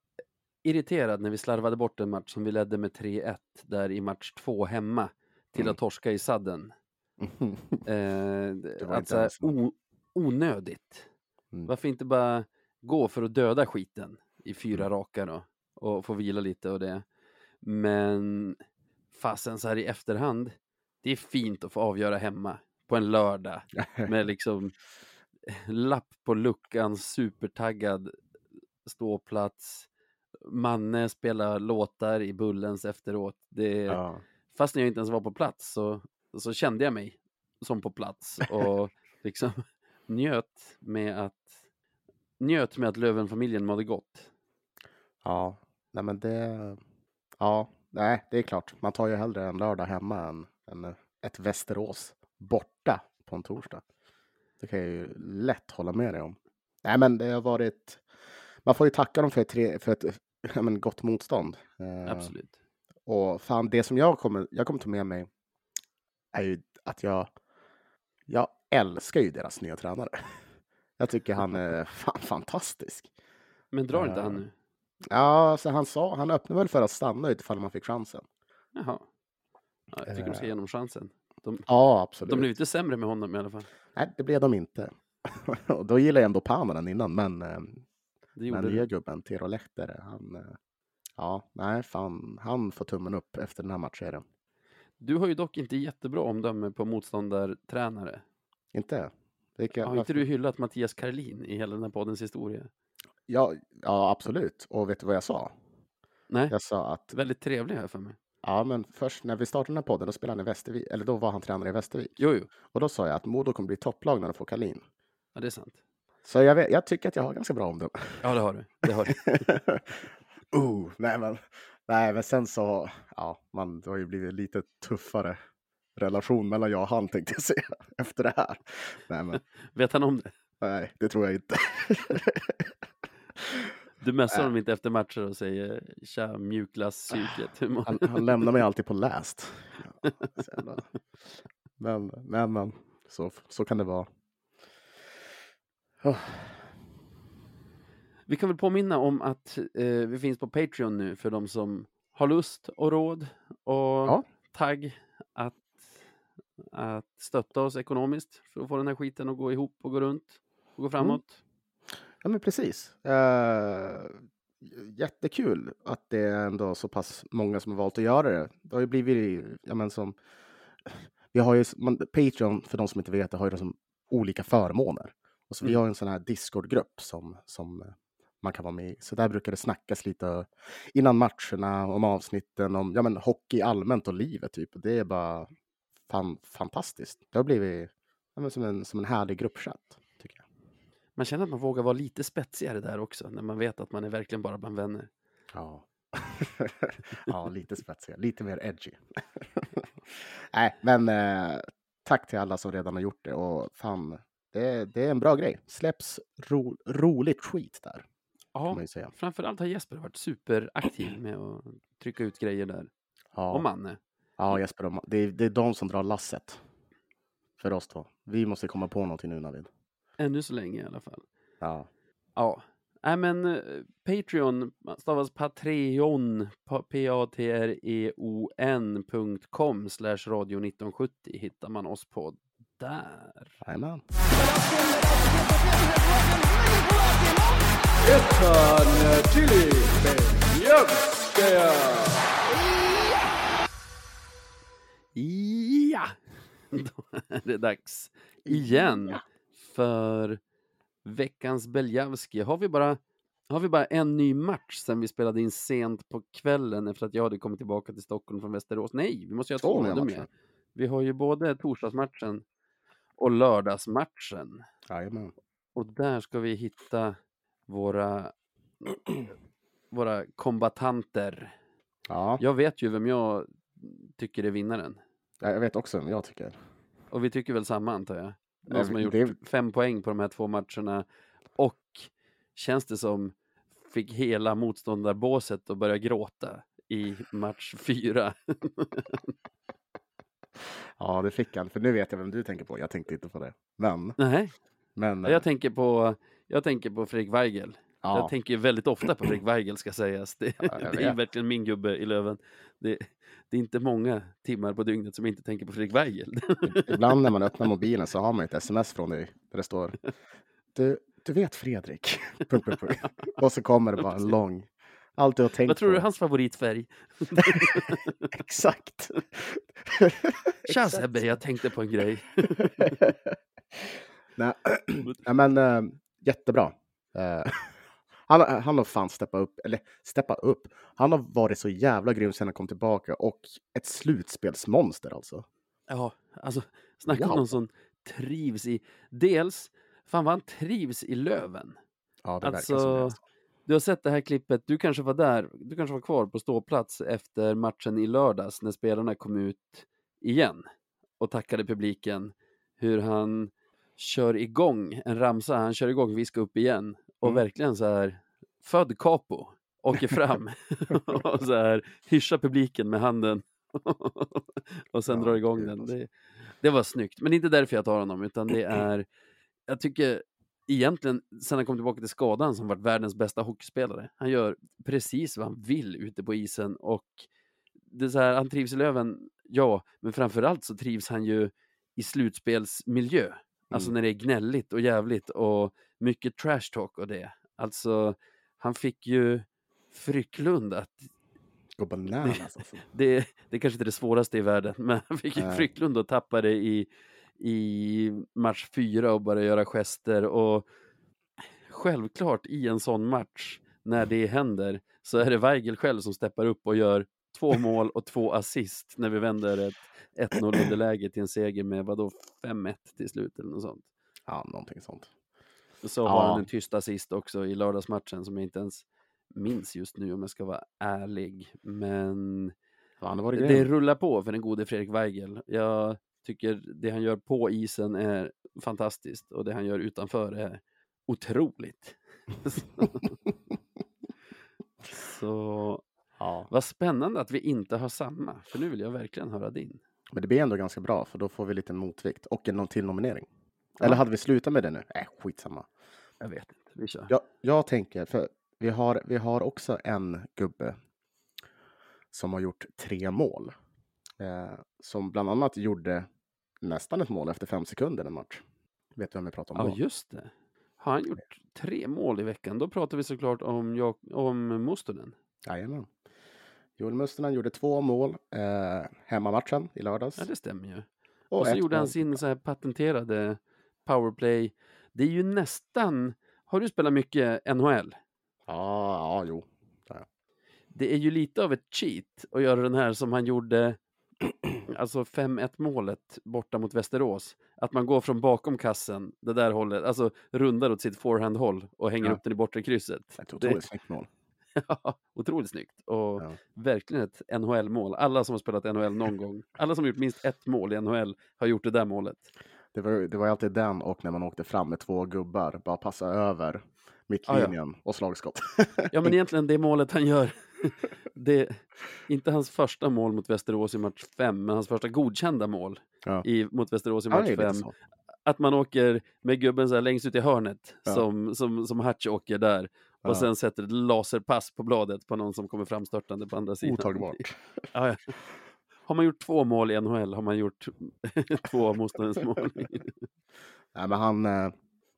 irriterad när vi slarvade bort en match som vi ledde med 3-1 där i match två hemma till mm. att torska i sadden. [LAUGHS] eh, alltså, o, onödigt. Mm. Varför inte bara gå för att döda skiten i fyra mm. raka då och få vila lite och det. Men fasen så här i efterhand, det är fint att få avgöra hemma på en lördag [LAUGHS] med liksom lapp på luckan, supertaggad ståplats. Manne spelar låtar i Bullens efteråt. Det, Ja. Fast när jag inte ens var på plats så, så kände jag mig som på plats och [LAUGHS] liksom [LAUGHS] njöt med att njöt med att Lövenfamiljen mådde gott. Ja, nej men det... Ja, nej, det är klart. Man tar ju hellre en lördag hemma än, än ett Västerås borta på en torsdag. Det kan jag ju lätt hålla med dig om. Nej, men det har varit... Man får ju tacka dem för ett, tre, för ett [LAUGHS] ja, men gott motstånd. Eh, Absolut. Och fan, det som jag kommer, jag kommer ta med mig är ju att jag, jag älskar ju deras nya tränare. [LAUGHS] Jag tycker han är [LAUGHS] fan fantastisk. Men drar inte han nu? Ja, så han sa, han öppnade väl för att stanna utifall man fick chansen. Jaha. Ja, jag tycker de ska ge honom chansen. De, Ja, absolut. de blev inte sämre med honom i alla fall. Nej, det blev de inte. [LAUGHS] Och Då gillade jag ändå Pananen innan, men eh, den nya gubben, Tero Lehtere, han... eh, Ja, nej, fan, han får tummen upp efter den här matchen. Du har ju dock inte jättebra omdöme på motståndartränare. Inte? Vilka, Har inte du hyllat Mattias Karlin i hela den här poddens historia? Ja, ja, absolut. Och vet du vad jag sa? Nej, Jag sa att väldigt trevlig här för mig. Ja, men först när vi startade den här podden, då spelade han i Västervik, eller då var han tränare i Västervik. Jo, jo. Och då sa jag att Modo kommer bli topplag när de får Kalin. Ja, det är sant. Så jag, vet, jag tycker att jag har ganska bra omdöme. Ja, det har du. Det har du. [LAUGHS] oh, nej men, nej men sen så, ja, man, det har ju blivit lite tuffare relation mellan jag och han tänkte jag säga [LAUGHS] efter det här. Nej men, [LAUGHS] Vet han om det? nej, det tror jag inte. Du messar Äh. honom inte efter matcher och säger tja mjukglasspsyket. Mår Han, du?" han lämnar mig alltid på läst. [LAUGHS] Men, men, men, så, så kan det vara. Oh, Vi kan väl påminna om att eh, vi finns på Patreon nu för de som har lust och råd och Ja. tagg att, att stötta oss ekonomiskt för att få den här skiten att gå ihop och gå runt och gå framåt. Ja, men precis. Eh, jättekul att det är ändå så pass många som har valt att göra det. Det har ju blivit, ja men som, vi har ju, man, Patreon, för de som inte vet det, har ju liksom olika förmåner. Och så vi Mm. har en sån här Discord-grupp som, som eh, man kan vara med i. Så där brukar det snackas lite innan matcherna, om avsnitten, om ja, men hockey allmänt och livet. Typ. Det är bara fan, fantastiskt. Det har blivit ja, men som, en, som en härlig gruppchatt. Man känner att man vågar vara lite spetsigare där också när man vet att man är verkligen bara bland vänner. Ja. [LAUGHS] ja, lite spetsigare, lite mer edgy. [LAUGHS] Nej, men eh, tack till alla som redan har gjort det och fan, det, det är en bra grej. Släpps ro, roligt skit där, Ja, framförallt har Jesper varit superaktiv med att trycka ut grejer där. Och Ja, Manne. ja Jesper, och Ma- det är, det är de som drar lasset för oss två. Vi måste komma på någonting nu, Navid. Ännu så länge i alla fall. Ja, Ja, nej men eh, Patreon stavas Patreon, pa- p-a-t-r-e-o-n.com slash radio 1970 hittar man oss på där. jajamän. Ja! [LAUGHS] Då är det dags igen för veckans Beljavski. Har vi bara har vi bara en ny match sen vi spelade in sent på kvällen efter att jag hade kommit tillbaka till Stockholm från Västerås? Nej, vi måste ju ha Två nya matcher. Vi har ju både torsdagsmatchen och lördagsmatchen. Jajamän. Och där ska vi hitta våra, våra kombatanter. Ja, Jag vet ju vem jag tycker är vinnaren. jag vet också vem jag tycker. Och vi tycker väl samma antar jag. Någon Eh, som har gjort det- fem poäng på de här två matcherna. Och känns det som fick hela motståndarbåset att börja gråta i match fyra. [LAUGHS] Ja, det fick han. För nu vet jag vem du tänker på. Jag tänkte inte på det. Men, Nej, men. jag tänker på, jag tänker på Fredrik Weigel. Ja. Jag tänker väldigt ofta på Fredrik Weigel ska sägas. Det, jag [LAUGHS] det är verkligen min gubbe i Löven. Det, det är inte många timmar på dygnet som jag inte tänker på Fredrik Weigel. Ibland när man öppnar mobilen så har man ett sms från dig där det står du, du vet Fredrik. [LAUGHS] Och så kommer det bara en lång, Allt du har tänkt Vad tror du är på. hans favoritfärg? [LAUGHS] Exakt. Tja. Sebbe, jag tänkte på en grej. Nej, [CLEARS THROAT] nej, men äh, jättebra. Eh, han, har- han har fan steppat upp, eller steppa upp. Han har varit så jävla grym sen han kom tillbaka och ett slutspelsmonster alltså. Ja, alltså snacka om Wow. någon som trivs i... Dels, fan vad han trivs i Löven. Ja, det Alltså, verkar som det. Du har sett det här klippet, du kanske var där, du kanske var kvar på ståplats efter matchen i lördags när spelarna kom ut igen och tackade publiken. Hur han kör igång en ramsa, han kör igång Vi ska upp igen och Mm. verkligen så här född capo, åker fram [LAUGHS] och så här hyschar publiken med handen [LAUGHS] och sen Ja, drar igång den. alltså. Det, det var snyggt, men det är inte därför jag tar honom utan det [CLEARS THROAT] är, jag tycker egentligen sen han kom tillbaka till skadan som varit världens bästa hockeyspelare. Han gör precis vad han vill ute på isen och det är så här, han trivs i Löven, ja, men framförallt så trivs han ju i slutspelsmiljö. Alltså Mm. när det är gnälligt och jävligt och mycket trash talk och det. Alltså, han fick ju Frycklund att Gå bananas alltså. [LAUGHS] det, det är kanske inte det svåraste i världen, [LAUGHS] men han fick ju. Frycklund att tappa det i, i match fyra och bara göra gester och självklart i en sån match när det händer så är det Weigel själv som steppar upp och gör två mål och två assist när vi vänder ett 1-0 underläge till en seger med vadå 5-1 till slut eller något sånt. Ja, någonting sånt. Så Ja. har han en tyst assist också i lördagsmatchen som jag inte ens minns just nu om jag ska vara ärlig. Men varit det grym. rullar på för den gode Fredrik Weigel. Jag tycker det han gör på isen är fantastiskt och det han gör utanför är otroligt. [LAUGHS] Så [LAUGHS] Ja. vad spännande att vi inte har samma, för nu vill jag verkligen höra din. Men det blir ändå ganska bra, för då får vi lite motvikt och en till nominering. Ja. Eller hade vi slutat med det nu? Nej, skitsamma. Jag vet inte, vi kör. Jag, jag tänker, för vi har, vi har också en gubbe som har gjort tre mål. Eh, som bland annat gjorde nästan ett mål efter fem sekunder en match. Vet du vem vi pratar om Ja, då? just det. Har han gjort tre mål i veckan, då pratar vi såklart om, Jak- om Mustonen. Jajamän. Joel Mustonen gjorde två mål eh, hemmamatchen i lördags. Ja, det stämmer ju. och Och så gjorde han mål. sin så här patenterade powerplay. Det är ju nästan... Har du spelat mycket NHL? Ja, ja, jo. Det är ju lite av ett cheat att göra den här som han gjorde, [CLEARS THROAT] alltså 5-1 målet borta mot Västerås. Att man går från bakom kassen, det där hållet, alltså rundar åt sitt forehand-håll och hänger Ja. upp den i bortre krysset. Ett otroligt snyggt mål. [LAUGHS] Ja, otroligt snyggt och Ja. verkligen ett NHL-mål. Alla som har spelat NHL någon [LAUGHS] gång, alla som har gjort minst ett mål i NHL har gjort det där målet. Det var, det var alltid den och när man åkte fram med två gubbar, bara passa över mittlinjen och slagskott. [LAUGHS] Ja, men egentligen det målet han gör, det inte hans första mål mot Västerås i match 5, men hans första godkända mål Ja. i, mot Västerås i Ja, match är lite 5. så. Att man åker med gubben så här längst ut i hörnet, Ja. som, som, som Hatch åker där, och Ja. sen sätter ett laserpass på bladet på någon som kommer framstörtande på andra sidan. Otagbart. [LAUGHS] Ja, ja. Har man gjort två mål i NHL har man gjort [LAUGHS] två av motståndarens mål. [LAUGHS] Nej, men han, eh,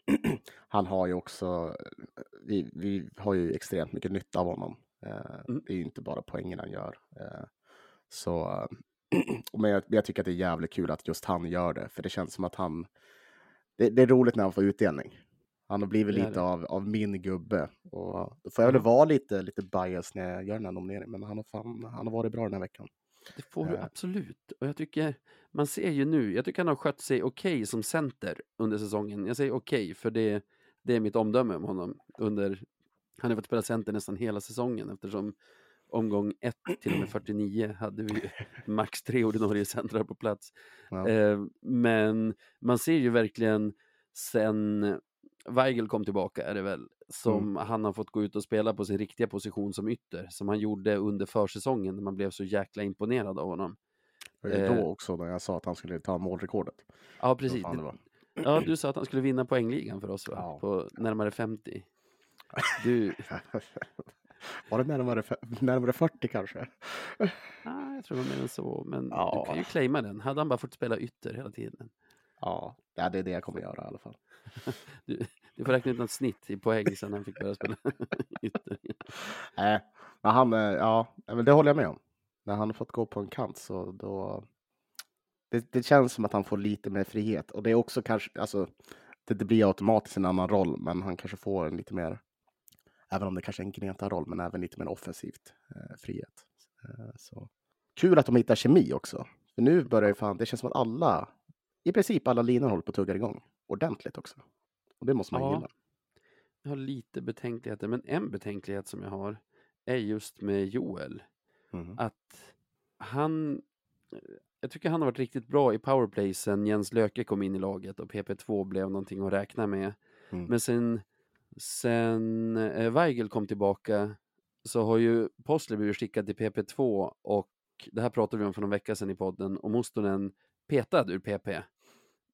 [CLEARS THROAT] han har ju också, vi, vi har ju extremt mycket nytta av honom. Eh, Mm. Det är ju inte bara poängen han gör. Eh, så, eh, [CLEARS THROAT] men jag, jag tycker att det är jävligt kul att just han gör det, för det känns som att han, det, det är roligt när han får utdelning. Han har blivit lite det. av, av min gubbe. Och då får jag väl vara lite, lite bias när jag gör den här nomineringen, men han har, fan, han har varit bra den här veckan. Det får du Eh. absolut. Och jag tycker, man ser ju nu, jag tycker han har skött sig okej som center under säsongen. Jag säger okej, för det, det är mitt omdöme om honom. Under, han har fått spela center nästan hela säsongen eftersom omgång 1 till och med [CLEARS THROAT] 49 hade vi [LAUGHS] max tre ordinarie centrar på plats. Ja. Eh, men man ser ju verkligen sen Weigel kom tillbaka är det väl som han har fått gå ut och spela på sin riktiga position som ytter som han gjorde under försäsongen när man blev så jäkla imponerad av honom. Det ju eh. då också när jag sa att han skulle ta målrekordet. Ja, precis. Ja, du sa att han skulle vinna poängligan för oss va? Ja. På närmare 50. [LAUGHS] Du, Var det närmare, närmare 40 kanske? ah, jag tror det var mer än så, men Ja. du kan ju claima den. Hade han bara fått spela ytter hela tiden. Ja, ja, det är det jag kommer göra i alla fall. [LAUGHS] Du, du får räkna ut något snitt i poäng sen han fick börja spela [LAUGHS] ytterligare. Nej, Men han, eh, ja, men det håller jag med om. När han har fått gå på en kant så då... Det, det känns som att han får lite mer frihet och det är också kanske, alltså, det, det blir automatiskt en annan roll, men han kanske får en lite mer, även om det kanske är en gneta-roll, men även lite mer offensivt eh, frihet. Eh, så. Kul att de hittar kemi också. För nu börjar ju fan, det känns som att alla, i princip alla linor håller på att tugga igång ordentligt också. Och det måste man Ja. gilla. Jag har lite betänkligheter, men en betänklighet som jag har är just med Joel. Mhm. Att han, jag tycker han har varit riktigt bra i powerplay sen Jens Löke kom in i laget och PP2 blev någonting att räkna med. Mm. Men sen, sen eh, Weigel kom tillbaka så har ju Postler blivit skickad till PP2 och det här pratade vi om för någon vecka sedan i podden och Mustonen petad ur PP.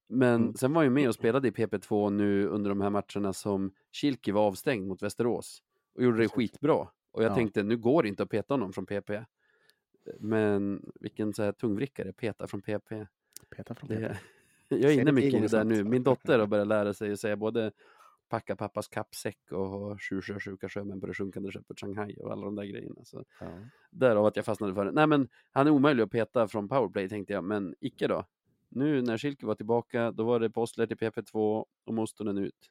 Men Mm. sen var han ju med och spelade i PP2 nu under de här matcherna som Kilki var avstängd mot Västerås och gjorde det skitbra. Och jag Ja. tänkte, nu går det inte att peta honom från PP. Men vilken så här tungvrickare, peta från PP. Peta från Det, Peter. [LAUGHS] jag är inne mycket i det där nu. Min dotter har börjat lära sig att säga både packa pappas kappsäck och ha sju sjösjuka sjömän på det sjunkande skeppet Shanghai och alla de där grejerna. Så Ja. därav att jag fastnade för det. Nej men han är omöjlig att peta från powerplay tänkte jag, men icke då. Nu när Schilke var tillbaka, då var det Postler till PP2 och Mostonen ut.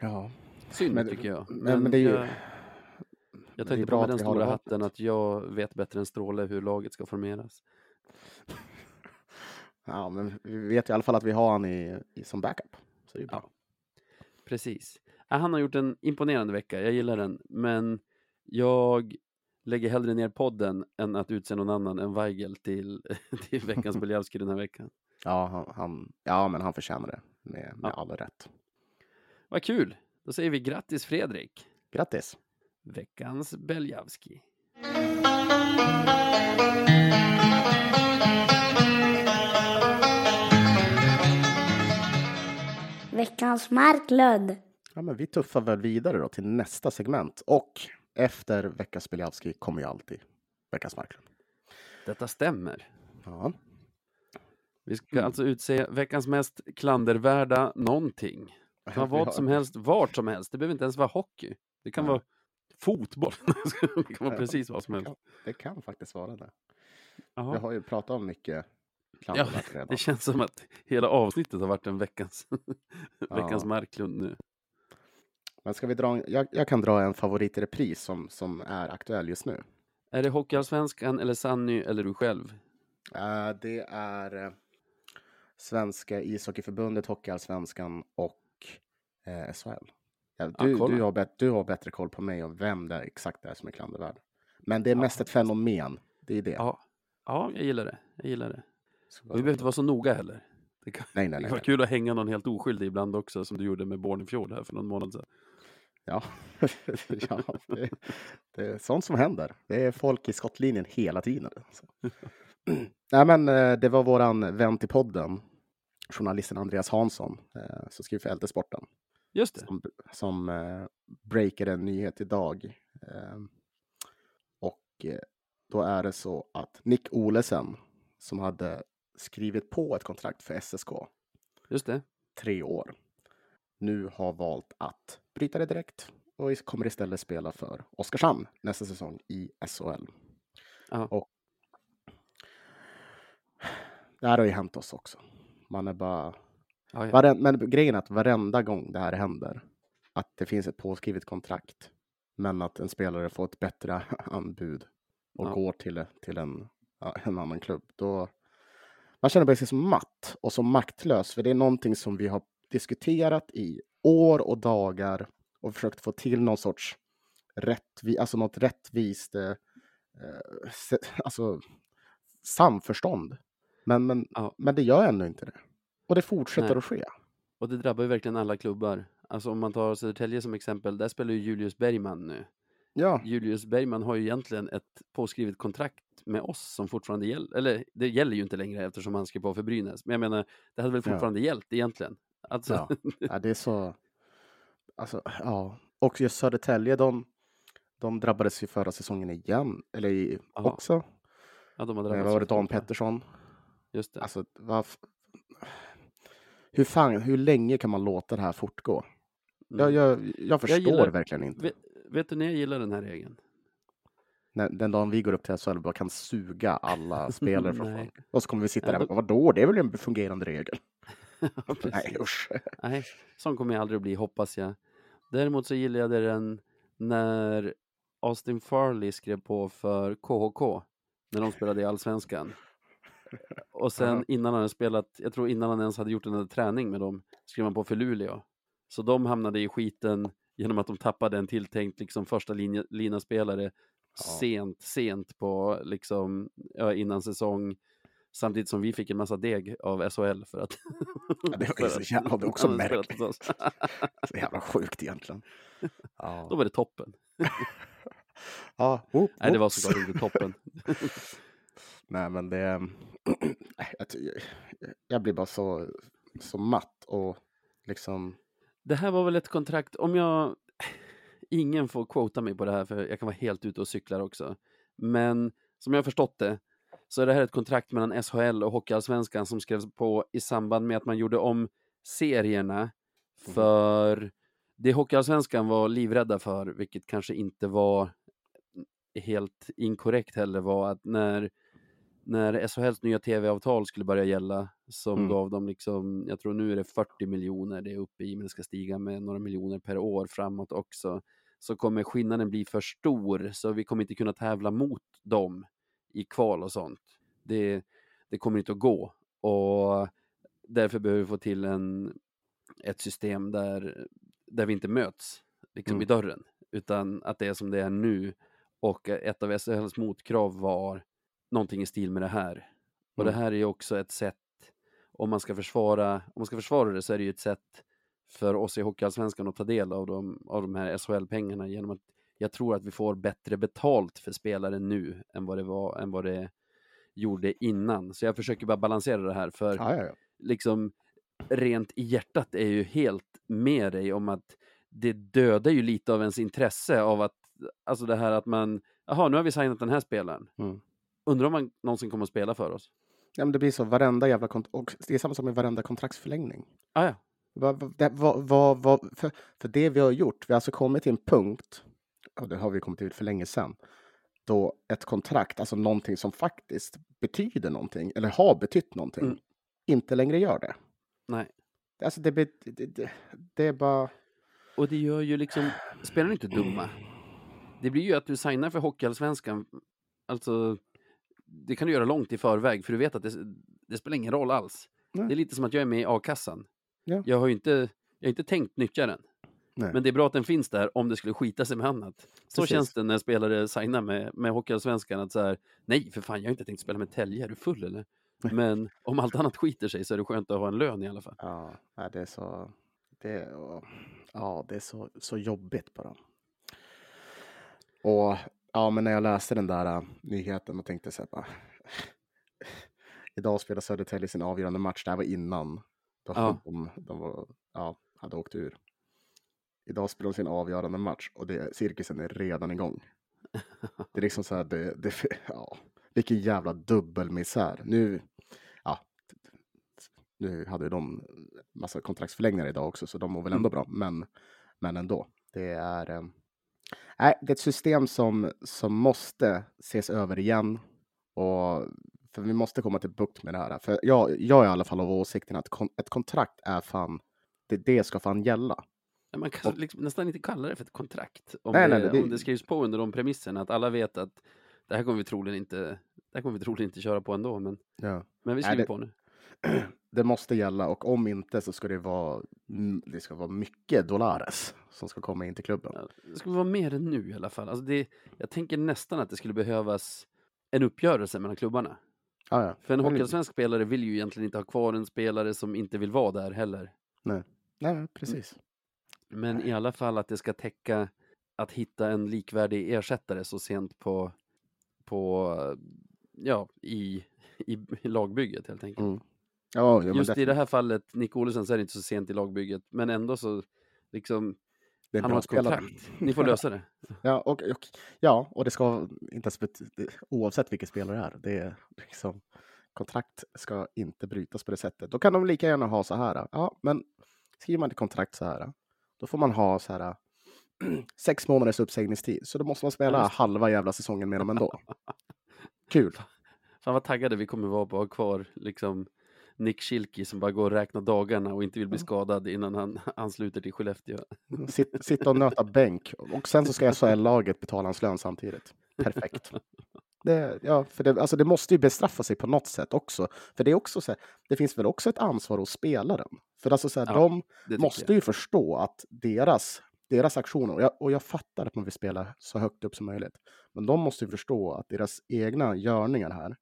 ja. Synd Men- tycker jag. Men, men det är ju... jag, det jag bra på att den stora hatten att jag vet bättre än Stråle hur laget ska formeras. [LAUGHS] Ja, men vi vet i alla fall att vi har han i, i som backup. Så det är bra. Ja. Precis. Ja, Han har gjort en imponerande vecka, jag gillar den, men jag lägger hellre ner podden än att utse någon annan än Weigel till, [LAUGHS] till veckans [LAUGHS] Beljavski den här veckan. Ja, han, han, ja, men han förtjänar det med, med Ja. all rätt. Vad kul! Då säger vi grattis Fredrik, Grattis! veckans Beljavski. Veckans Marklund. Ja, men vi tuffar väl vidare då till nästa segment och efter veckans Biljavski kommer ju alltid veckans Marklund. Detta stämmer. Ja, Vi ska Mm. alltså utse veckans mest klandervärda någonting. Ta Vi vad har- som helst, vart som helst. Det behöver inte ens vara hockey. Det kan Nej. vara fotboll. [LAUGHS] det kan vara Ja, precis vad som det helst. kan, det kan faktiskt vara det. Jaha. Vi har ju pratat om mycket klandervärt redan. Det känns som att hela avsnittet har varit en veckans, veckans Ja. Marklund nu. Men ska vi dra, jag, jag kan dra en favorit i repris som, som är aktuell just nu. Är det Hockeyallsvenskan eller Sanny eller du själv? Eh, det är eh, Svenska ishockeyförbundet, Hockeyallsvenskan och eh, SHL. Ja, du, kolla. du, har bet- du har bättre koll på mig och vem det är exakt är som är klandervärd. Men det är Ja, mest ett fenomen. Det är det. Ja. ja, jag gillar det. Jag gillar det. Vi behöver inte vara så noga heller. Det kan, Nej, nej, det nej. vara nej. kul att hänga någon helt oskyldig ibland också, som du gjorde med Bornefjord här för någon månad sedan. Ja, [LAUGHS] ja det, det är sånt som händer. Det är folk i skottlinjen hela tiden. alltså. [CLEARS THROAT] Nej, men eh, det var våran vän till podden, journalisten Andreas Hansson, eh, som skriver för LT-sporten, Just det. som, som eh, breakade en nyhet idag. Eh, och då är det så att Nick Olesen, som hade skrivit på ett kontrakt för SSK, Just det. tre år, nu har valt att bryta det direkt och kommer istället spela för Oskarshamn nästa säsong i SHL. Och det här har ju hänt oss också. Man är bara... Ja, ja. Varen, men grejen är att varenda gång det här händer, att det finns ett påskrivet kontrakt, men att en spelare får ett bättre [LAUGHS] anbud och Ja. går till, till en, en annan klubb, då man känner sig som matt och som maktlös, för det är någonting som vi har diskuterat i år och dagar och försökt få till någon sorts rättvi, alltså något rättvist eh, eh, se- [LAUGHS] alltså, samförstånd. Men, men, Ja. men det gör ändå inte det. Och det fortsätter Nej. att ske. Och det drabbar ju verkligen alla klubbar. Alltså om man tar Södertälje som exempel, där spelar ju Julius Bergman nu. Ja, Julius Bergman har ju egentligen ett påskrivet kontrakt med oss som fortfarande gäller, eller det gäller ju inte längre eftersom han skrev på för Brynäs. Men jag menar, det hade väl Ja. fortfarande gällt egentligen. Alltså, Ja. [LAUGHS] ja, det är så... Alltså, ja. Och just Södertälje, de, de drabbades ju förra säsongen igen. Eller i, också. ja, de har Det drabbats var av det Dan. Pettersson. Just det. Alltså, vad... f- Hur fan, hur länge kan man låta det här fortgå? Jag, Mm. jag, jag förstår gillar- verkligen inte. Vet, vet du när jag gillar den här regeln? Den dagen vi går upp till SHL och bara kan suga alla spelare [LAUGHS] från. Och så kommer vi sitta där och vadå, det är väl en fungerande regel? [LAUGHS] Nej usch. Nej, sån kommer jag aldrig att bli, hoppas jag. Däremot så gillade jag den när Austin Farley skrev på för KHK när de spelade i Allsvenskan. Och sen innan han hade spelat, jag tror innan han ens hade gjort en enda träning med dem, skrev han på för Luleå. Så de hamnade i skiten genom att de tappade en tilltänkt liksom första linje, linaspelare Ja. sent, sent på liksom innan säsong. Samtidigt som vi fick en massa deg av SHL för att... Ja, det var så jävla- det är också märkligt. Så jävla sjukt egentligen. [LAUGHS] Då Ja, var det toppen. [LAUGHS] ja whoop, Nej, det var såklart inte toppen. [LAUGHS] Nej, men det... [CLEARS THROAT] Jag, blir bara så, så matt och liksom... Det här var väl ett kontrakt, om jag... Ingen får quota mig på det här för jag kan vara helt ute och cyklar också. Men som jag har förstått det så är det här ett kontrakt mellan SHL och Hockeyallsvenskan som skrevs på i samband med att man gjorde om serierna för det Hockeyallsvenskan var livrädda för, vilket kanske inte var helt inkorrekt heller, var att när, när SHLs nya tv-avtal skulle börja gälla, som Mm. gav dem liksom, jag tror nu är det 40 miljoner det är uppe i, men det ska stiga med några miljoner per år framåt också, så kommer skillnaden bli för stor, så vi kommer inte kunna tävla mot dem i kval och sånt. Det, det kommer inte att gå. Och därför behöver vi få till en, ett system där, där vi inte möts liksom Mm. i dörren, utan att det är som det är nu. Och ett av SHLs motkrav var någonting i stil med det här. Och det Mm. här är ju också ett sätt, om man ska försvara, om man ska försvara det så är det ju ett sätt för oss i Hockeyallsvenskan att ta del av de, av de här SHL-pengarna genom att jag tror att vi får bättre betalt för spelare nu än vad det var, än vad det gjorde innan. Så jag försöker bara balansera det här för Ja, ja, ja. liksom rent i hjärtat är ju helt med dig om att det dödar ju lite av ens intresse av att, alltså det här att man, jaha nu har vi signat den här spelaren. Mm. Undrar om man någonsin kommer att spela för oss? ja men det blir så varenda jävla... Och det är samma som med varenda kontraktsförlängning. Ah, ja. Vad, vad, det, vad, för, för det vi har gjort, vi har alltså kommit till en punkt, och det har vi kommit till för länge sedan, då ett kontrakt, alltså någonting som faktiskt betyder någonting, eller har betytt någonting, Mm. inte längre gör det. Nej. Alltså det, det, det, det är bara... Och det gör ju liksom, spelarna inte dumma. Det blir ju att du signar för Hockeyallsvenskan, alltså det kan du göra långt i förväg för du vet att det, det spelar ingen roll alls. Nej. Det är lite som att jag är med i a-kassan. Ja. Jag har ju inte, jag har inte tänkt nyttja den. Nej. Men det är bra att den finns där om det skulle skita sig med annat. Så Precis. känns det när spelare signar med, med Hockeyallsvenskan att så här, nej för fan jag har inte tänkt spela med Tälje, är du full eller? Men om allt annat skiter sig så är det skönt att ha en lön i alla fall. Ja, det är så... Det, ja, det är så, så jobbigt bara. Och ja, men när jag läste den där äh, nyheten och tänkte så här bara... [LAUGHS] Idag spelar Södertälje sin avgörande match. Det här var innan då Ja. de, de var, ja, hade åkt ur. Idag spelar de sin avgörande match och det, cirkusen är redan igång. Det är liksom så här, det, det, [LAUGHS] ja, vilken jävla dubbelmisär. Nu, ja, nu hade de massa kontraktsförlängningar idag också, så de mår väl ändå bra. Men, men ändå, det är, eh, det är ett system som, som måste ses över igen. Och, för vi måste komma till bukt med det här. För jag, jag är i alla fall av åsikten att kon, ett kontrakt är fan, det, det ska fan gälla. Man kan liksom nästan inte kalla det för ett kontrakt. Om, Nej, det, nej, det- om det skrivs på under de premisserna, att alla vet att det här kommer vi troligen inte, det här kommer vi troligen inte köra på ändå, men, Ja. men vi Nej, skriver det- på nu. [CLEARS THROAT] Det måste gälla och om inte så ska det vara, mm, det ska vara mycket dollares som ska komma in till klubben. Ja, Det skulle vara mer än nu i alla fall. Alltså det, jag tänker nästan att det skulle behövas en uppgörelse mellan klubbarna. Ja, ja. För en hockeyallsvensk spelare vill ju egentligen inte ha kvar en spelare som inte vill vara där heller. Nej, nej, precis. Men i alla fall att det ska täcka att hitta en likvärdig ersättare så sent på, på ja, i, i, i [LAUGHS] lagbygget helt enkelt. Mm. Ja, ja, Just i det här fallet, Nick Olsson, så är det inte så sent i lagbygget, men ändå så liksom, han har ett kontrakt. [LAUGHS] Ni får lösa det. Ja, och, och, ja, och det ska inte ens oavsett vilken spelare det är. Det är liksom, kontrakt ska inte brytas på det sättet. Då kan de lika gärna ha så här. Ja, men skriver man ett kontrakt så här, då får man ha så här [CLEARS THROAT] sex månaders uppsägningstid. Så då måste man spela Ja, halva jävla säsongen med dem ändå. [LAUGHS] Kul. Fan vad taggade vi kommer vara på att ha kvar liksom Nick Schilke som bara går och räknar dagarna och inte vill bli skadad innan han [LAUGHS] ansluter till Skellefteå. Sitt, sitta och nöta bänk. Och sen så ska SHL-laget betala hans lön samtidigt. Perfekt. Det, ja, för det, alltså det måste ju bestraffa sig på något sätt också. För det är också så här, det finns väl också ett ansvar hos spelaren. För alltså så här, Ja, de måste ju förstå att deras, deras aktioner, och jag, och jag fattar att man vill spela så högt upp som möjligt, men de måste ju förstå att deras egna görningar här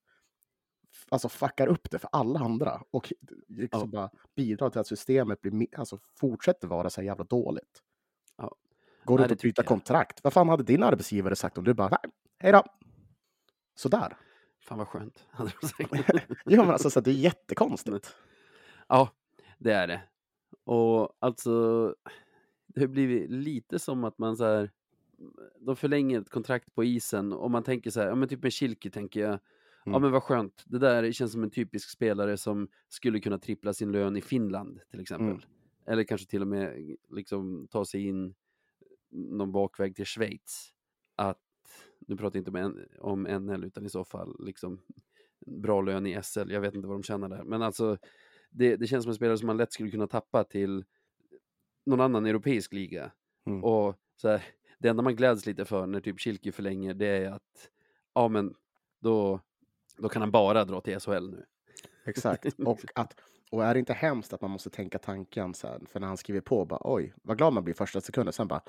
alltså fuckar upp det för alla andra och liksom bara bidrar till att systemet blir, alltså fortsätter vara så här jävla dåligt. Ja. Går det och byta tycker jag. kontrakt. Vad fan hade din arbetsgivare sagt om du bara, nej, hej då. Sådär. Fan vad skönt. [LAUGHS] [LAUGHS] Ja, men alltså så det är jättekonstigt. [LAUGHS] ja, det är det. Och alltså, det har blivit lite som att man så här, de förlänger ett kontrakt på isen och man tänker så här, ja men typ med Schilke tänker jag, ja Mm. men vad skönt, det där känns som en typisk spelare som skulle kunna trippla sin lön i Finland till exempel. Mm. Eller kanske till och med liksom ta sig in någon bakväg till Schweiz. Att, nu pratar jag inte om, en, om NL utan i så fall liksom bra lön i SL, jag vet inte vad de tjänar där. Men alltså, det, det känns som en spelare som man lätt skulle kunna tappa till någon annan europeisk liga. Mm. Och så här, det enda man gläds lite för när typ Schilke förlänger, det är att ja men då, då kan han bara dra till SHL nu. Exakt. Och, [LAUGHS] att, och är det inte hemskt att man måste tänka tanken här, för när han skriver på, bara oj, vad glad man blir första sekunden, sen bara,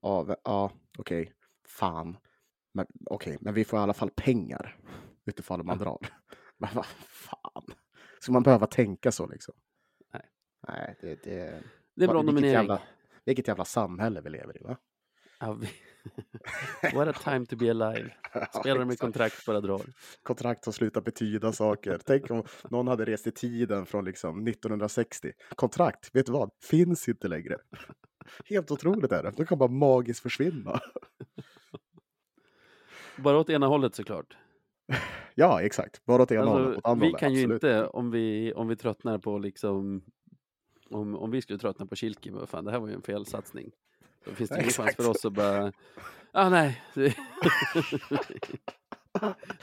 ja, okej, fan, men okej, men vi får i alla fall pengar utifall man drar. [LAUGHS] Men vad fan, ska man behöva tänka så liksom? Nej. Nej, det, det, Det är bra vilket nominering. Jävla, vilket jävla samhälle vi lever i, va? Ja, vi... [LAUGHS] What a time to be alive. [LAUGHS] Spelare med kontrakt bara drar. kontrakt som slutar betyda saker. Tänk om någon hade rest i tiden från liksom 1960. Kontrakt, vet du vad? Finns inte längre. Helt otroligt är det. De kan bara magiskt försvinna. Bara åt ena hållet såklart. [LAUGHS] Ja, exakt. Bara åt ena hållet. Alltså, Åt andra vi hållet, kan ju absolut. inte, om vi, om vi tröttnar på liksom, om, om vi skulle tröttna på Kilke, vad fan, det här var ju en felsatsning. Då finns [LAUGHS] det ingen chans för oss att bara, ah nej. [LAUGHS]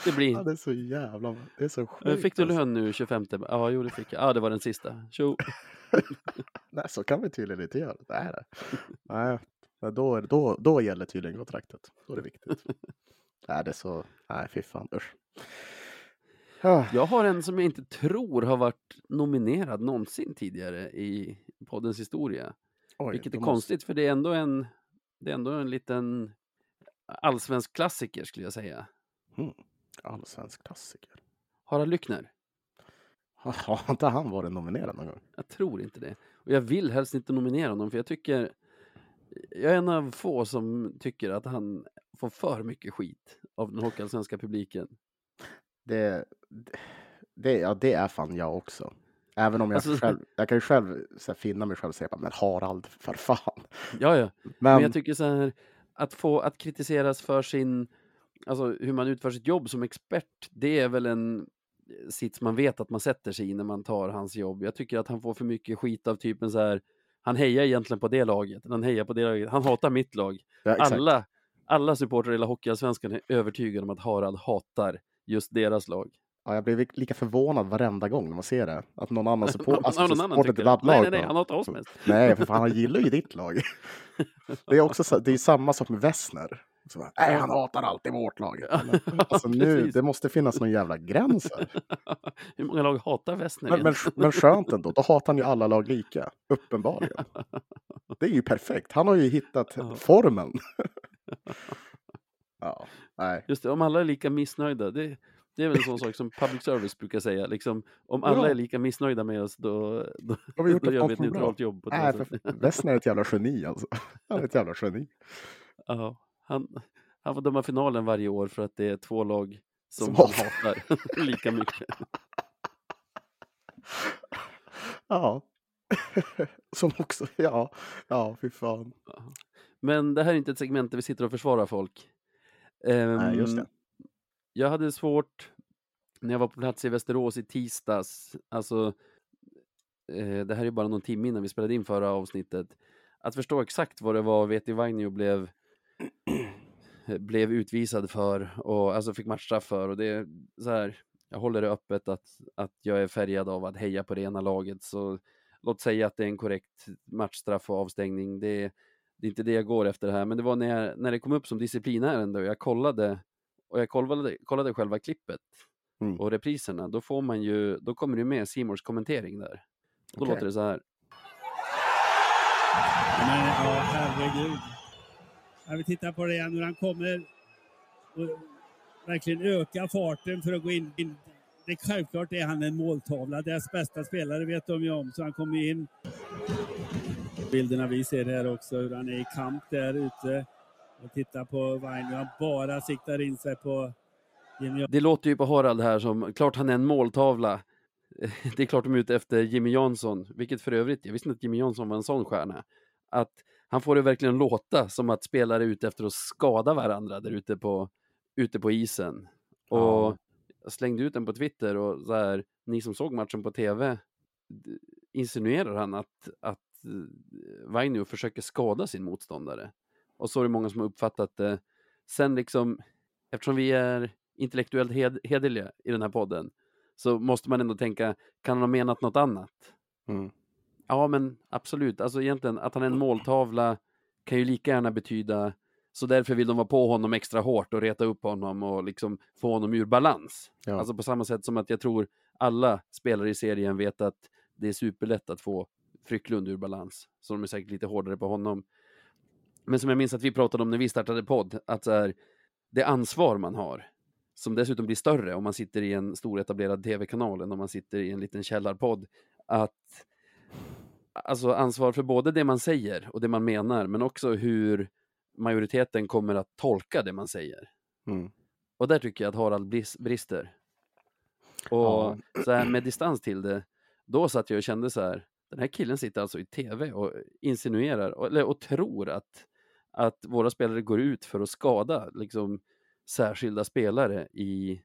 Det, blir, Ja, det är så jävla... Det är så sjukt. Fick du alltså. lön nu 25? Ja, jo det fick jag. Ja, det var den sista. Tjo! [LAUGHS] Nej, så kan vi tydligen inte göra. Det. Nej, men då, då, då gäller tydligen kontraktet. Då är det viktigt. Nej, det är så... Nej, fy fan. Usch. Ah, Jag har en som jag inte tror har varit nominerad någonsin tidigare i poddens historia. oj, Vilket är måste- konstigt för det är ändå en, det är ändå en liten allsvensk klassiker skulle jag säga. Allsvensk klassiker. Harald Lyckner. Har inte han varit nominerad någon gång? Jag tror inte det. Och jag vill helst inte nominera honom för jag tycker jag är en av få som tycker att han får för mycket skit av den hockeyallsvenska publiken. Det, det, ja, det är fan jag också. Även om jag Alltså- själv, jag kan ju själv här, finna mig själv och säga, men Harald, för fan. Ja, ja. Men, Men jag tycker så här, att få att kritiseras för sin, alltså hur man utför sitt jobb som expert, det är väl en sits man vet att man sätter sig i när man tar hans jobb. Jag tycker att han får för mycket skit av typen så här, han hejar egentligen på det laget, han hejar på det laget, han hatar mitt lag. ja. Alla, alla supportrar i hela Hockeyallsvenskan är övertygade om att Harald hatar just deras lag. Ja, jag blir lika förvånad varenda gång när man ser det. Att någon annan [LAUGHS] support, alltså, någon annan det. ett Nej, lag. nej, nej, då. han hatar oss mest. Nej, för fan, han gillar ju ditt lag. [LAUGHS] Det är också så, det är samma sak med Wessner. Så bara, Nej, han hatar alltid vårt lag. Alltså [LAUGHS] nu, det måste finnas någon jävla gräns här. Hur många lag hatar Westner Men, men, men skönt ändå, då hatar han ju alla lag lika. Uppenbarligen. Det är ju perfekt. Han har ju hittat Ja. formen. Ja, nej. Just det, om alla är lika missnöjda, det, det är väl en sån sak som public service brukar säga. Liksom, om alla Ja. är lika missnöjda med oss, då, då, Har vi gjort då gör vi ett toppen bra? neutralt jobb. På det Nej, Wessner är ett jävla geni alltså. [LAUGHS] Han är ett jävla geni. ja, han, han får döma finalen varje år för att det är två lag som, Som han hatar [LAUGHS] lika mycket. [LAUGHS] Ja. Som också, ja, ja, fy fan. Men det här är inte ett segment där vi sitter och försvarar folk. Nej, just Ehm, det. Jag hade svårt när jag var på plats i Västerås i tisdags, alltså eh, det här är bara någon timme innan vi spelade in förra avsnittet, att förstå exakt vad det var Veti Vainio blev [CLEARS THROAT] blev utvisad för och alltså fick matchstraff för och det är så här. Jag håller det öppet att, att jag är färgad av att heja på det ena laget så låt säga att det är en korrekt matchstraff och avstängning. Det, det är inte det jag går efter här, men det var när, jag, när det kom upp som disciplinärende och jag kollade och jag kollade, kollade själva klippet Mm. och repriserna, då får man ju, då kommer det med Simors kommentering där. Då Okej. låter det så här. Men ja, herregud. Jag vill titta på det igen hur han kommer och verkligen öka farten för att gå in. in. Det är självklart är han en måltavla. Deras bästa spelare vet de ju om, så han kommer in. Bilderna vi ser här också, hur han är i kamp där ute. Och titta på Vainio, han bara siktar in sig på Jimmy Det låter ju på Harald här som, klart han är en måltavla. [LAUGHS] Det är klart de är ute efter Jimmy Jansson, vilket för övrigt, jag visste inte att Jimmy Jansson var en sån stjärna. Att han får det verkligen låta som att spelare är ute efter att skada varandra där ute på, ute på isen. Och Ja. jag slängde ut den på Twitter och så här, ni som såg matchen på TV, insinuerar han att, att Vainio försöker skada sin motståndare. Och så är det många som har uppfattat det. Sen liksom, eftersom vi är intellektuellt hed, hederliga i den här podden, så måste man ändå tänka, kan han ha menat något annat? Mm. Ja, men absolut. Alltså egentligen, att han är en [CLEARS THROAT] måltavla kan ju lika gärna betyda så därför vill de vara på honom extra hårt och reta upp honom och liksom få honom ur balans. Ja. Alltså på samma sätt som att jag tror alla spelare i serien vet att det är superlätt att få Frycklund ur balans. Så de är säkert lite hårdare på honom. Men som jag minns att vi pratade om när vi startade podd, att så här, det ansvar man har, som dessutom blir större om man sitter i en stor etablerad tv-kanal än om man sitter i en liten källarpodd, att alltså ansvar för både det man säger och det man menar, men också hur majoriteten kommer att tolka det man säger. Mm. Och där tycker jag att Harald bris- brister. Och Ja. så här med distans till det, då satt jag och kände så här, den här killen sitter alltså i tv och insinuerar, och, eller, och tror att, att våra spelare går ut för att skada liksom, särskilda spelare i,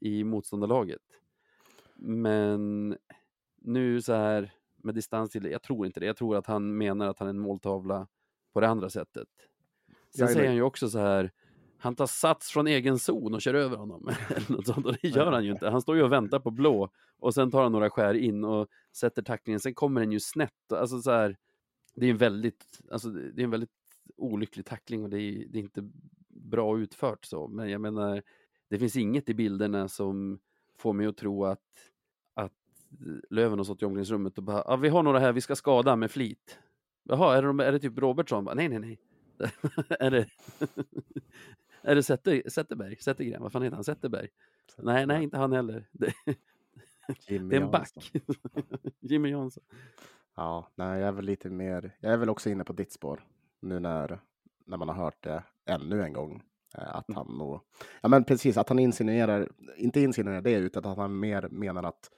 i motståndarlaget. Men nu så här med distans till det, jag tror inte det. Jag tror att han menar att han är en måltavla på det andra sättet. Sen säger han ju också så här, han tar sats från egen zon och kör över honom. [LAUGHS] Eller något sånt, och det gör han ju inte. Han står ju och väntar på blå och sen tar han några skär in och sätter tacklingen. Sen kommer den ju snett. Alltså så här, det är en väldigt, alltså det är en väldigt olycklig tackling och det är, det är inte bra utfört så. Men jag menar, det finns inget i bilderna som får mig att tro att, att Löven har stått i omklädningsrummet och bara, ah, vi har några här vi ska skada med flit. Jaha, är det, de- är det typ Robertsson? Nej, nej, nej. [LAUGHS] är det, är det Zetter, Zetterberg? Zettergren? Vad fan heter han? Zetterberg? Nej, nej, inte han heller. [LAUGHS] Det, det är en back. [LAUGHS] Jimmy Jansson. Ja, nej, jag är väl lite mer. Jag är väl också inne på ditt spår nu när, när man har hört det ännu en gång. eh, Att han nog, ja men precis, att han insinuerar, inte insinuerar det, utan att han mer menar att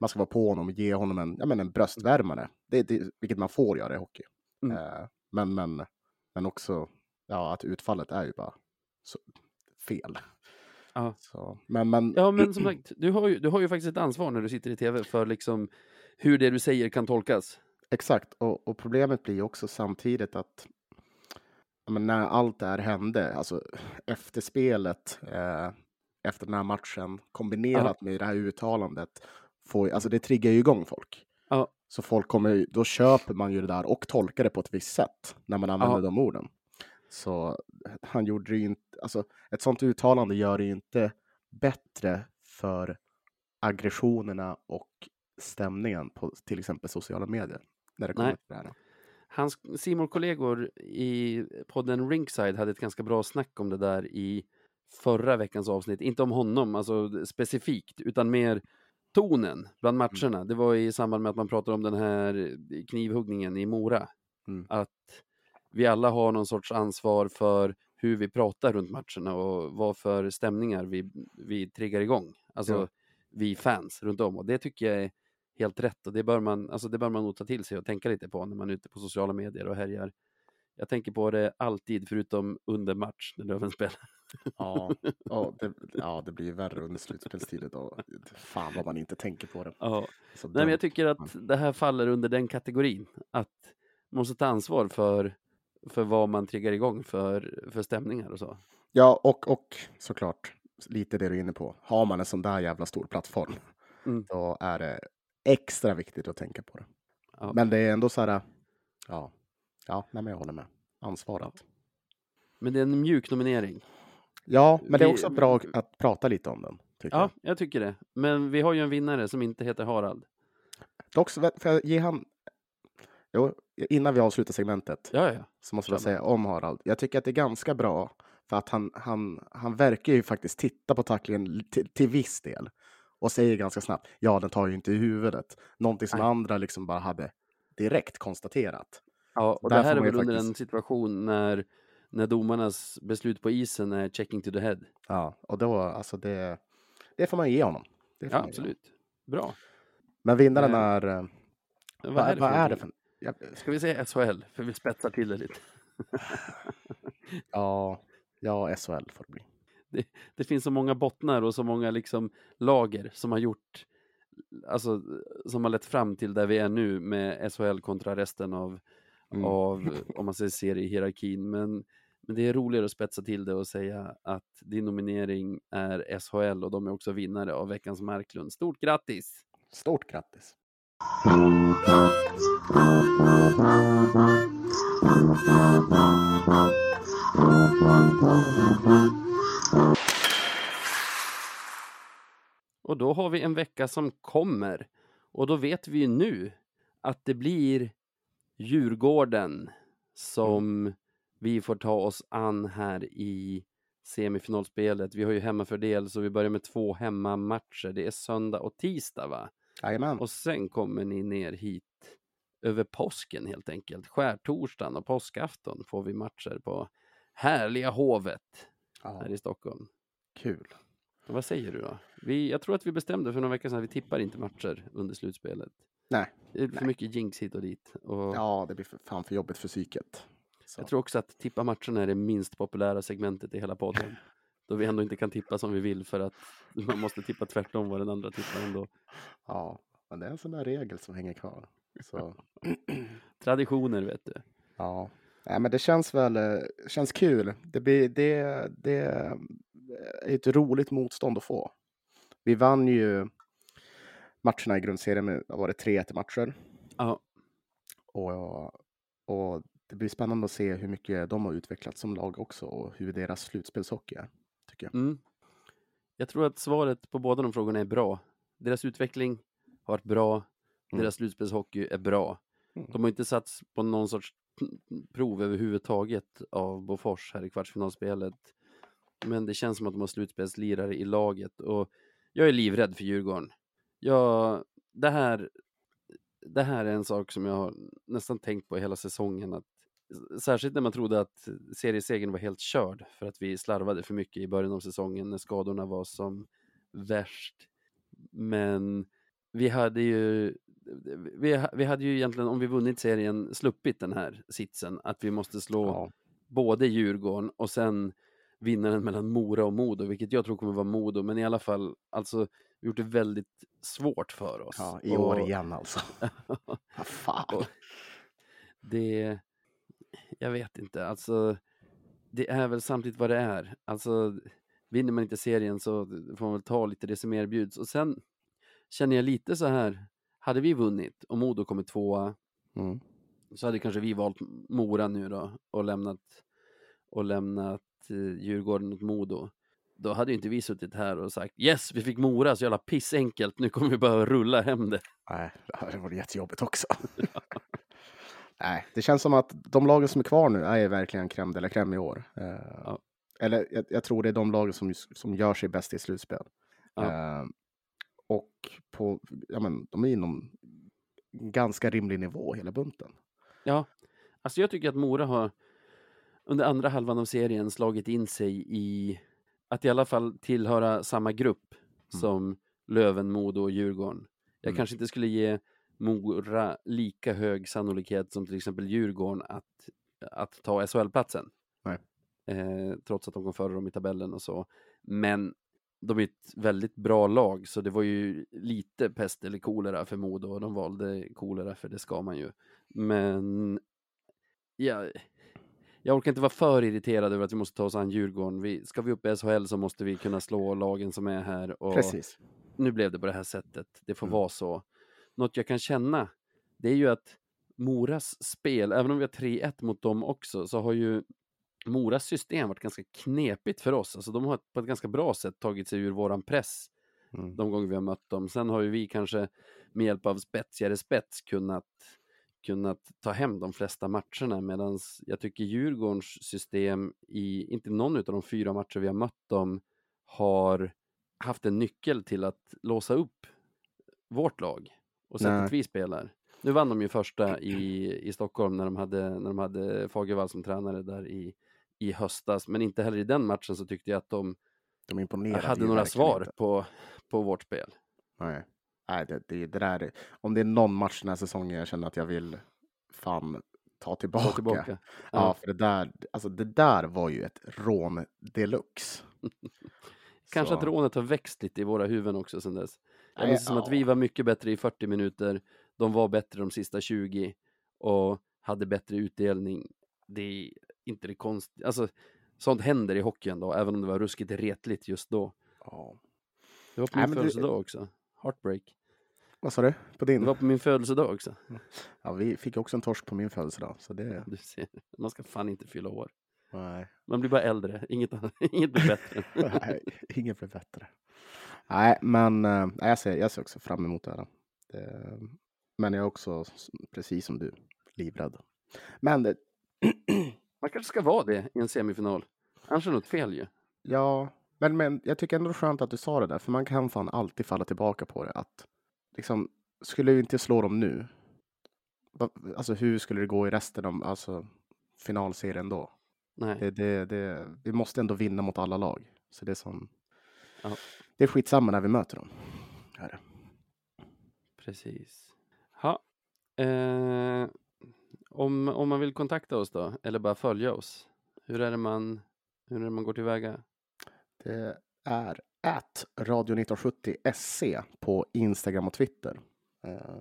man ska vara på honom och ge honom en, ja men en bröstvärmare. Det, det, vilket man får göra i hockey. Mm. Eh, men, men, men också, ja att utfallet är ju bara så, fel. Ja. Så, men, men, Ja, men som sagt, du har, ju, du har ju faktiskt ett ansvar när du sitter i tv för liksom hur det du säger kan tolkas. Exakt, och, och problemet blir också samtidigt att ja, men när allt det här hände, alltså efterspelet eh, efter den här matchen kombinerat med det här uttalandet, får, alltså det triggar ju igång folk. Ja. Så folk kommer, då köper man ju det där och tolkar det på ett visst sätt när man använder Ja. de orden. Så han gjorde ju inte, alltså ett sånt uttalande gör det ju inte bättre för aggressionerna och stämningen på till exempel sociala medier. När det kommer Nej. till det här. Hans simor kollegor i podden Rinkside hade ett ganska bra snack om det där i förra veckans avsnitt. Inte om honom, alltså specifikt, utan mer tonen bland matcherna. Det var i samband med att man pratade om den här knivhuggningen i Mora. Mm. Att vi alla har någon sorts ansvar för hur vi pratar runt matcherna och vad för stämningar vi, vi triggar igång. Alltså Ja. vi fans runt om. Och det tycker jag är helt rätt och det bör man, alltså det bör man nog ta till sig och tänka lite på när man är ute på sociala medier och härjar. Jag tänker på det alltid förutom under match när Löven [LAUGHS] spelar. Ja, ja, det, ja, det blir ju värre under slutspelstiden. då. Fan vad man inte tänker på det. Ja. Nej, men jag tycker att det här faller under den kategorin. Att måste ta ansvar för, för vad man triggar igång för, för stämningar och så. Ja, och, och såklart lite det du är inne på. Har man en sån där jävla stor plattform, Mm. då är det extra viktigt att tänka på det. Ja. Men det är ändå så här, ja, ja, nej, men jag håller med. Ansvaret. Men det är en mjuk nominering. Ja, men det är Vi- också bra att prata lite om den. Ja, jag. jag tycker det. Men vi har ju en vinnare som inte heter Harald. Dock, får jag ge han... Jo, innan vi avslutar segmentet Ja, ja. så måste jag säga om Harald. Jag tycker att det är ganska bra för att han, han, han verkar ju faktiskt titta på tacklingen till, till viss del och säger ganska snabbt ja, den tar ju inte i huvudet. Någonting som Nej. andra liksom bara hade direkt konstaterat. Ja, och Där det här är väl under faktiskt- en situation när, när domarnas beslut på isen är checking to the head. Ja, och då alltså det, det får man ge honom. Ja, absolut. Bra. Men vinnaren Eh, är... eh, Vad, Vad, är det vad för är det för... Ska vi säga SHL? För vi spetsar till det lite. [LAUGHS] ja, ja, SHL får det bli. Det finns så många bottnar och så många liksom lager som har gjort Alltså som har lett fram till där vi är nu med SHL kontra resten av, Mm. av [LAUGHS] om man säger seriehierarkin. Men, men det är roligare att spetsa till det och säga att din nominering är SHL och de är också vinnare av veckans Marklund. Stort grattis! Stort grattis! Och då har vi en vecka som kommer. Och då vet vi ju nu att det blir Djurgården som vi får ta oss an här i semifinalspelet. Vi har ju hemmafördel så vi börjar med två hemmamatcher. Det är söndag och tisdag va? Jajamän. Och sen kommer ni ner hit över påsken helt enkelt. Skärtorsdagen och påskafton får vi matcher på härliga Hovet Ja, här i Stockholm. kul. Vad säger du då? Vi, jag tror att vi bestämde för några veckor sedan att vi tippar inte matcher under slutspelet. Nej. Det är för Nej. mycket jinx hit och dit. Och Ja, det blir för fan för jobbigt för psyket. Så. Jag tror också att tippa matcherna är det minst populära segmentet i hela podden. [LAUGHS] Då vi ändå inte kan tippa som vi vill för att [LAUGHS] man måste tippa tvärtom vad den andra tippar ändå. Ja, men det är en sån där regel som hänger kvar. Så, [CLEARS THROAT] Traditioner vet du. ja. Nej, men det känns väl eh, känns kul. Det, blir, det, det är ett roligt motstånd att få. Vi vann ju matcherna i grundserien med, var det, 3-1 matcher. Ja, Och, och det blir spännande att se hur mycket de har utvecklats som lag också och hur deras slutspelshockey är. Jag. mm. Jag tror att svaret på båda de frågorna är bra. Deras utveckling har varit bra. Mm. Deras slutspelshockey är bra. Mm. De har inte satts på någon sorts prov överhuvudtaget av Bofors här i kvartsfinalspelet. Men det känns som att de har slutspelslirare i laget och jag är livrädd för Djurgården. Jag, det, här, det här är en sak som jag har nästan tänkt på hela säsongen. Att, särskilt när man trodde att seriesegern var helt körd för att vi slarvade för mycket i början av säsongen när skadorna var som värst. Men vi hade ju vi, vi hade ju egentligen, om vi vunnit serien, sluppit den här sitsen att vi måste slå Ja. både Djurgården och sen vinnaren mellan Mora och Modo, vilket jag tror kommer vara Modo, men i alla fall, alltså, vi gjort det väldigt svårt för oss. Ja, I år Och igen alltså. [LAUGHS] Vad fan. Det, jag vet inte, alltså, det är väl samtidigt vad det är. Alltså, vinner man inte serien så får man väl ta lite det som erbjuds. Och sen känner jag lite så här, hade vi vunnit och Modo kommit tvåa, Mm. så hade kanske vi valt Mora nu då och lämnat, och lämnat eh, Djurgården åt Modo. Då hade ju inte vi suttit här och sagt yes, vi fick Mora, så jävla pissenkelt, nu kommer vi bara rulla hem det. Nej, det hade varit jättejobbigt också. [LAUGHS] Nej, det känns som att de lagen som är kvar nu är verkligen crème de la crème i år. Eh, Ja. Eller jag, jag tror det är de lagen som, som gör sig bäst i slutspel. Ja. Eh, och på, ja, men, de är inom ganska rimlig nivå hela bunten. Ja, alltså jag tycker att Mora har under andra halvan av serien slagit in sig i att i alla fall tillhöra samma grupp som Löven, Modo och Djurgården. Jag Mm. kanske inte skulle ge Mora lika hög sannolikhet som till exempel Djurgården att, att ta SHL-platsen. Eh, trots att de kom före dem i tabellen och så. Men de är ett väldigt bra lag, så det var ju lite pest eller kolera för Modo och de valde kolera för det ska man ju. Men jag, jag orkar inte vara för irriterad över att vi måste ta oss an Djurgården. Vi, ska vi upp i SHL så måste vi kunna slå lagen som är här. Och Precis. nu blev det på det här sättet. Det får Mm. vara så. Något jag kan känna, det är ju att Moras spel, även om vi har 3-1 mot dem också, så har ju Moras system varit ganska knepigt för oss. Alltså de har på ett ganska bra sätt tagit sig ur våran press Mm. de gånger vi har mött dem. Sen har ju vi kanske med hjälp av spetsigare spets kunnat, kunnat ta hem de flesta matcherna medan jag tycker Djurgårdens system i inte någon av de fyra matcher vi har mött dem har haft en nyckel till att låsa upp vårt lag och sättet Nej. vi spelar. Nu vann de ju första [CLEARS THROAT] i, i Stockholm när de hade, när de hade Fagervall som tränare där i, i höstas, men inte heller i den matchen så tyckte jag att de De hade några svar inte. på, på vårt spel. Nej, Nej det, det, det där, är- om det är någon match den här säsongen jag känner att jag vill fan ta tillbaka. Ta tillbaka. Ja, Ja. för det där, alltså det där var ju ett rån deluxe. [LAUGHS] Kanske Så- att rånet har växt lite i våra huvuden också sen dess. Nej, känns som att vi var mycket bättre i 40 minuter, de var bättre de sista 20 och hade bättre utdelning. Det är inte det konstiga, alltså sånt händer i hockeyn då, även om det var ruskigt retligt just då. Ja. Det var på Nej, min det- födelsedag också. Heartbreak. Vad sa du? På din? Det var på min födelsedag också. Ja, vi fick också en torsk på min födelsedag. Så det... Du ser, man ska fan inte fylla år. Nej, Man blir bara äldre, inget, annat- [LAUGHS] inget blir bättre. [LAUGHS] Nej inget blev bättre. Nej, men äh, jag, ser, jag ser också fram emot det här. Det, men jag är också, precis som du, livrädd. Men det, [CLEARS THROAT] Man kanske ska vara det i en semifinal. Annars är det något fel ju. Ja, men, men jag tycker ändå det är skönt att du sa det där, för man kan fan alltid falla tillbaka på det. Att liksom, skulle vi inte slå dem nu, alltså hur skulle det gå i resten av alltså, finalserien då? Nej. Det, det, det, vi måste ändå vinna mot alla lag. Så det är som, Ja. det är skitsamma när vi möter dem. Är det. Precis. Ha. Eh, om, om man vill kontakta oss då, eller bara följa oss, hur är det man, hur är det man går tillväga? Det är at radio 1970 SC på Instagram och Twitter. Eh,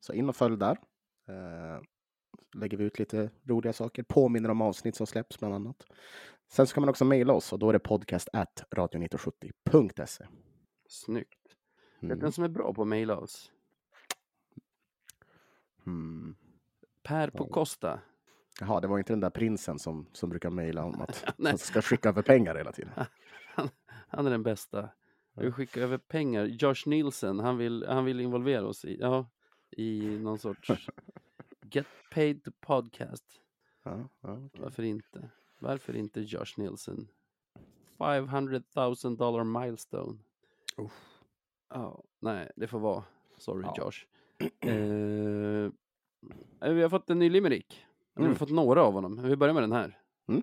Så in och följ där. Eh, Lägger vi ut lite roliga saker, påminner om avsnitt som släpps bland annat. Sen så kan man också mejla oss och då är det podcast at radio1970.se. Snyggt. Vet Mm. vem som är bra på att mejla oss? Mm. Per på Ja. Costa. Jaha, det var inte den där prinsen som, som brukar mejla om att [LAUGHS] man ska skicka över pengar hela tiden. [LAUGHS] Han, han är den bästa. Jag vill skicka över pengar. Josh Nielsen, han vill, han vill involvera oss i, ja, i någon sorts [LAUGHS] Get paid to podcast. Ja, ja, okej. Varför inte? Varför inte Josh Nielsen? 500 000 dollar milestone. Uff. Ja, nej, det får vara. Sorry Ja. Josh. [CLEARS THROAT] Eh, vi har fått en ny limerick. Eller Vi Mm. har fått några av honom. Vi börjar med den här. Mm.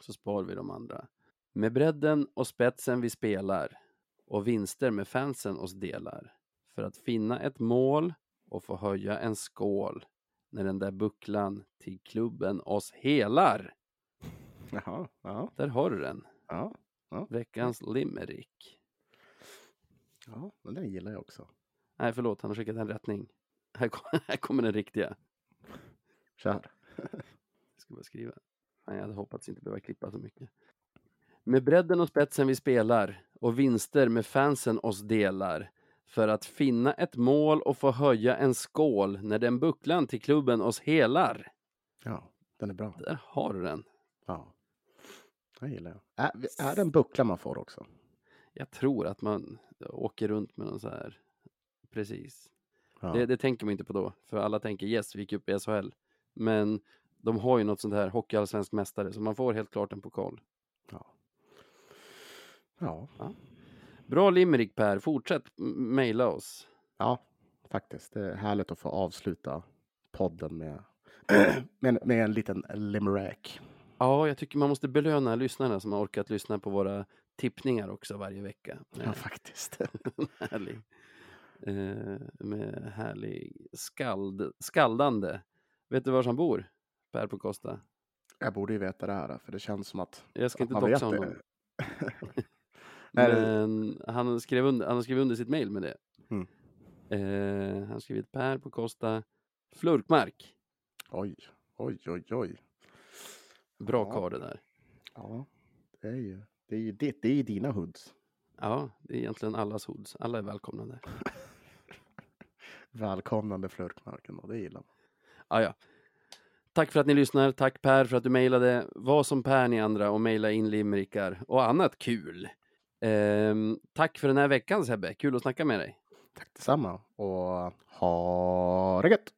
Så sparar vi de andra. Med bredden och spetsen vi spelar och vinster med fansen oss delar. För att finna ett mål och få höja en skål när den där bucklan till klubben oss helar. Jaha, ja, Där har du den. ja, Veckans limerick. ja, men den gillar jag också. Nej, förlåt, han har skickat en rättning. Här, kom, [LAUGHS] här kommer den riktiga. Kör. Jag ska bara skriva. Nej, jag hade hoppats inte behöva klippa så mycket. Med bredden och spetsen vi spelar och vinster med fansen oss delar för att finna ett mål och få höja en skål när den bucklan till klubben oss helar. Ja, den är bra. Där har du den. Ja, den gillar jag. Är, är det en buckla man får också? Jag tror att man åker runt med någon så här. Precis. Ja. Det, det tänker man inte på då, för alla tänker yes, vi gick upp i SHL. Men de har ju något sånt här hockeyallsvensk mästare, så man får helt klart en pokal. Ja. Ja. Bra limerick Per, fortsätt mejla oss. ja, faktiskt. Det är härligt att få avsluta podden med, [CLEARS THROAT] med, med en liten limerick. Ja, jag tycker man måste belöna lyssnarna som har orkat lyssna på våra tippningar också varje vecka. Ja, faktiskt. [LAUGHS] härlig, eh, med härlig skald, skaldande. Vet du var han bor? Per på Costa. Jag borde ju veta det här, för det känns som att Jag ska inte man doxa honom. [LAUGHS] Men han skrev, under, han skrev under sitt mejl med det. Mm. Eh, han skrivit Per på Costa Flurkmark. Oj, oj, oj, oj. Bra Ja. karl det där. Ja, det är ju, det är ju, det, det är ju dina hoods. Ja, det är egentligen allas hoods. Alla är välkomna där. [LAUGHS] Välkomnande flörtmarken och det gillar man. Ja, ja. Tack för att ni lyssnar. Tack Per för att du mejlade. Var som Per ni andra och mejla in limerickar och annat kul. Ehm, tack för den här veckan Sebbe. Kul att snacka med dig. Tack detsamma och ha det gött!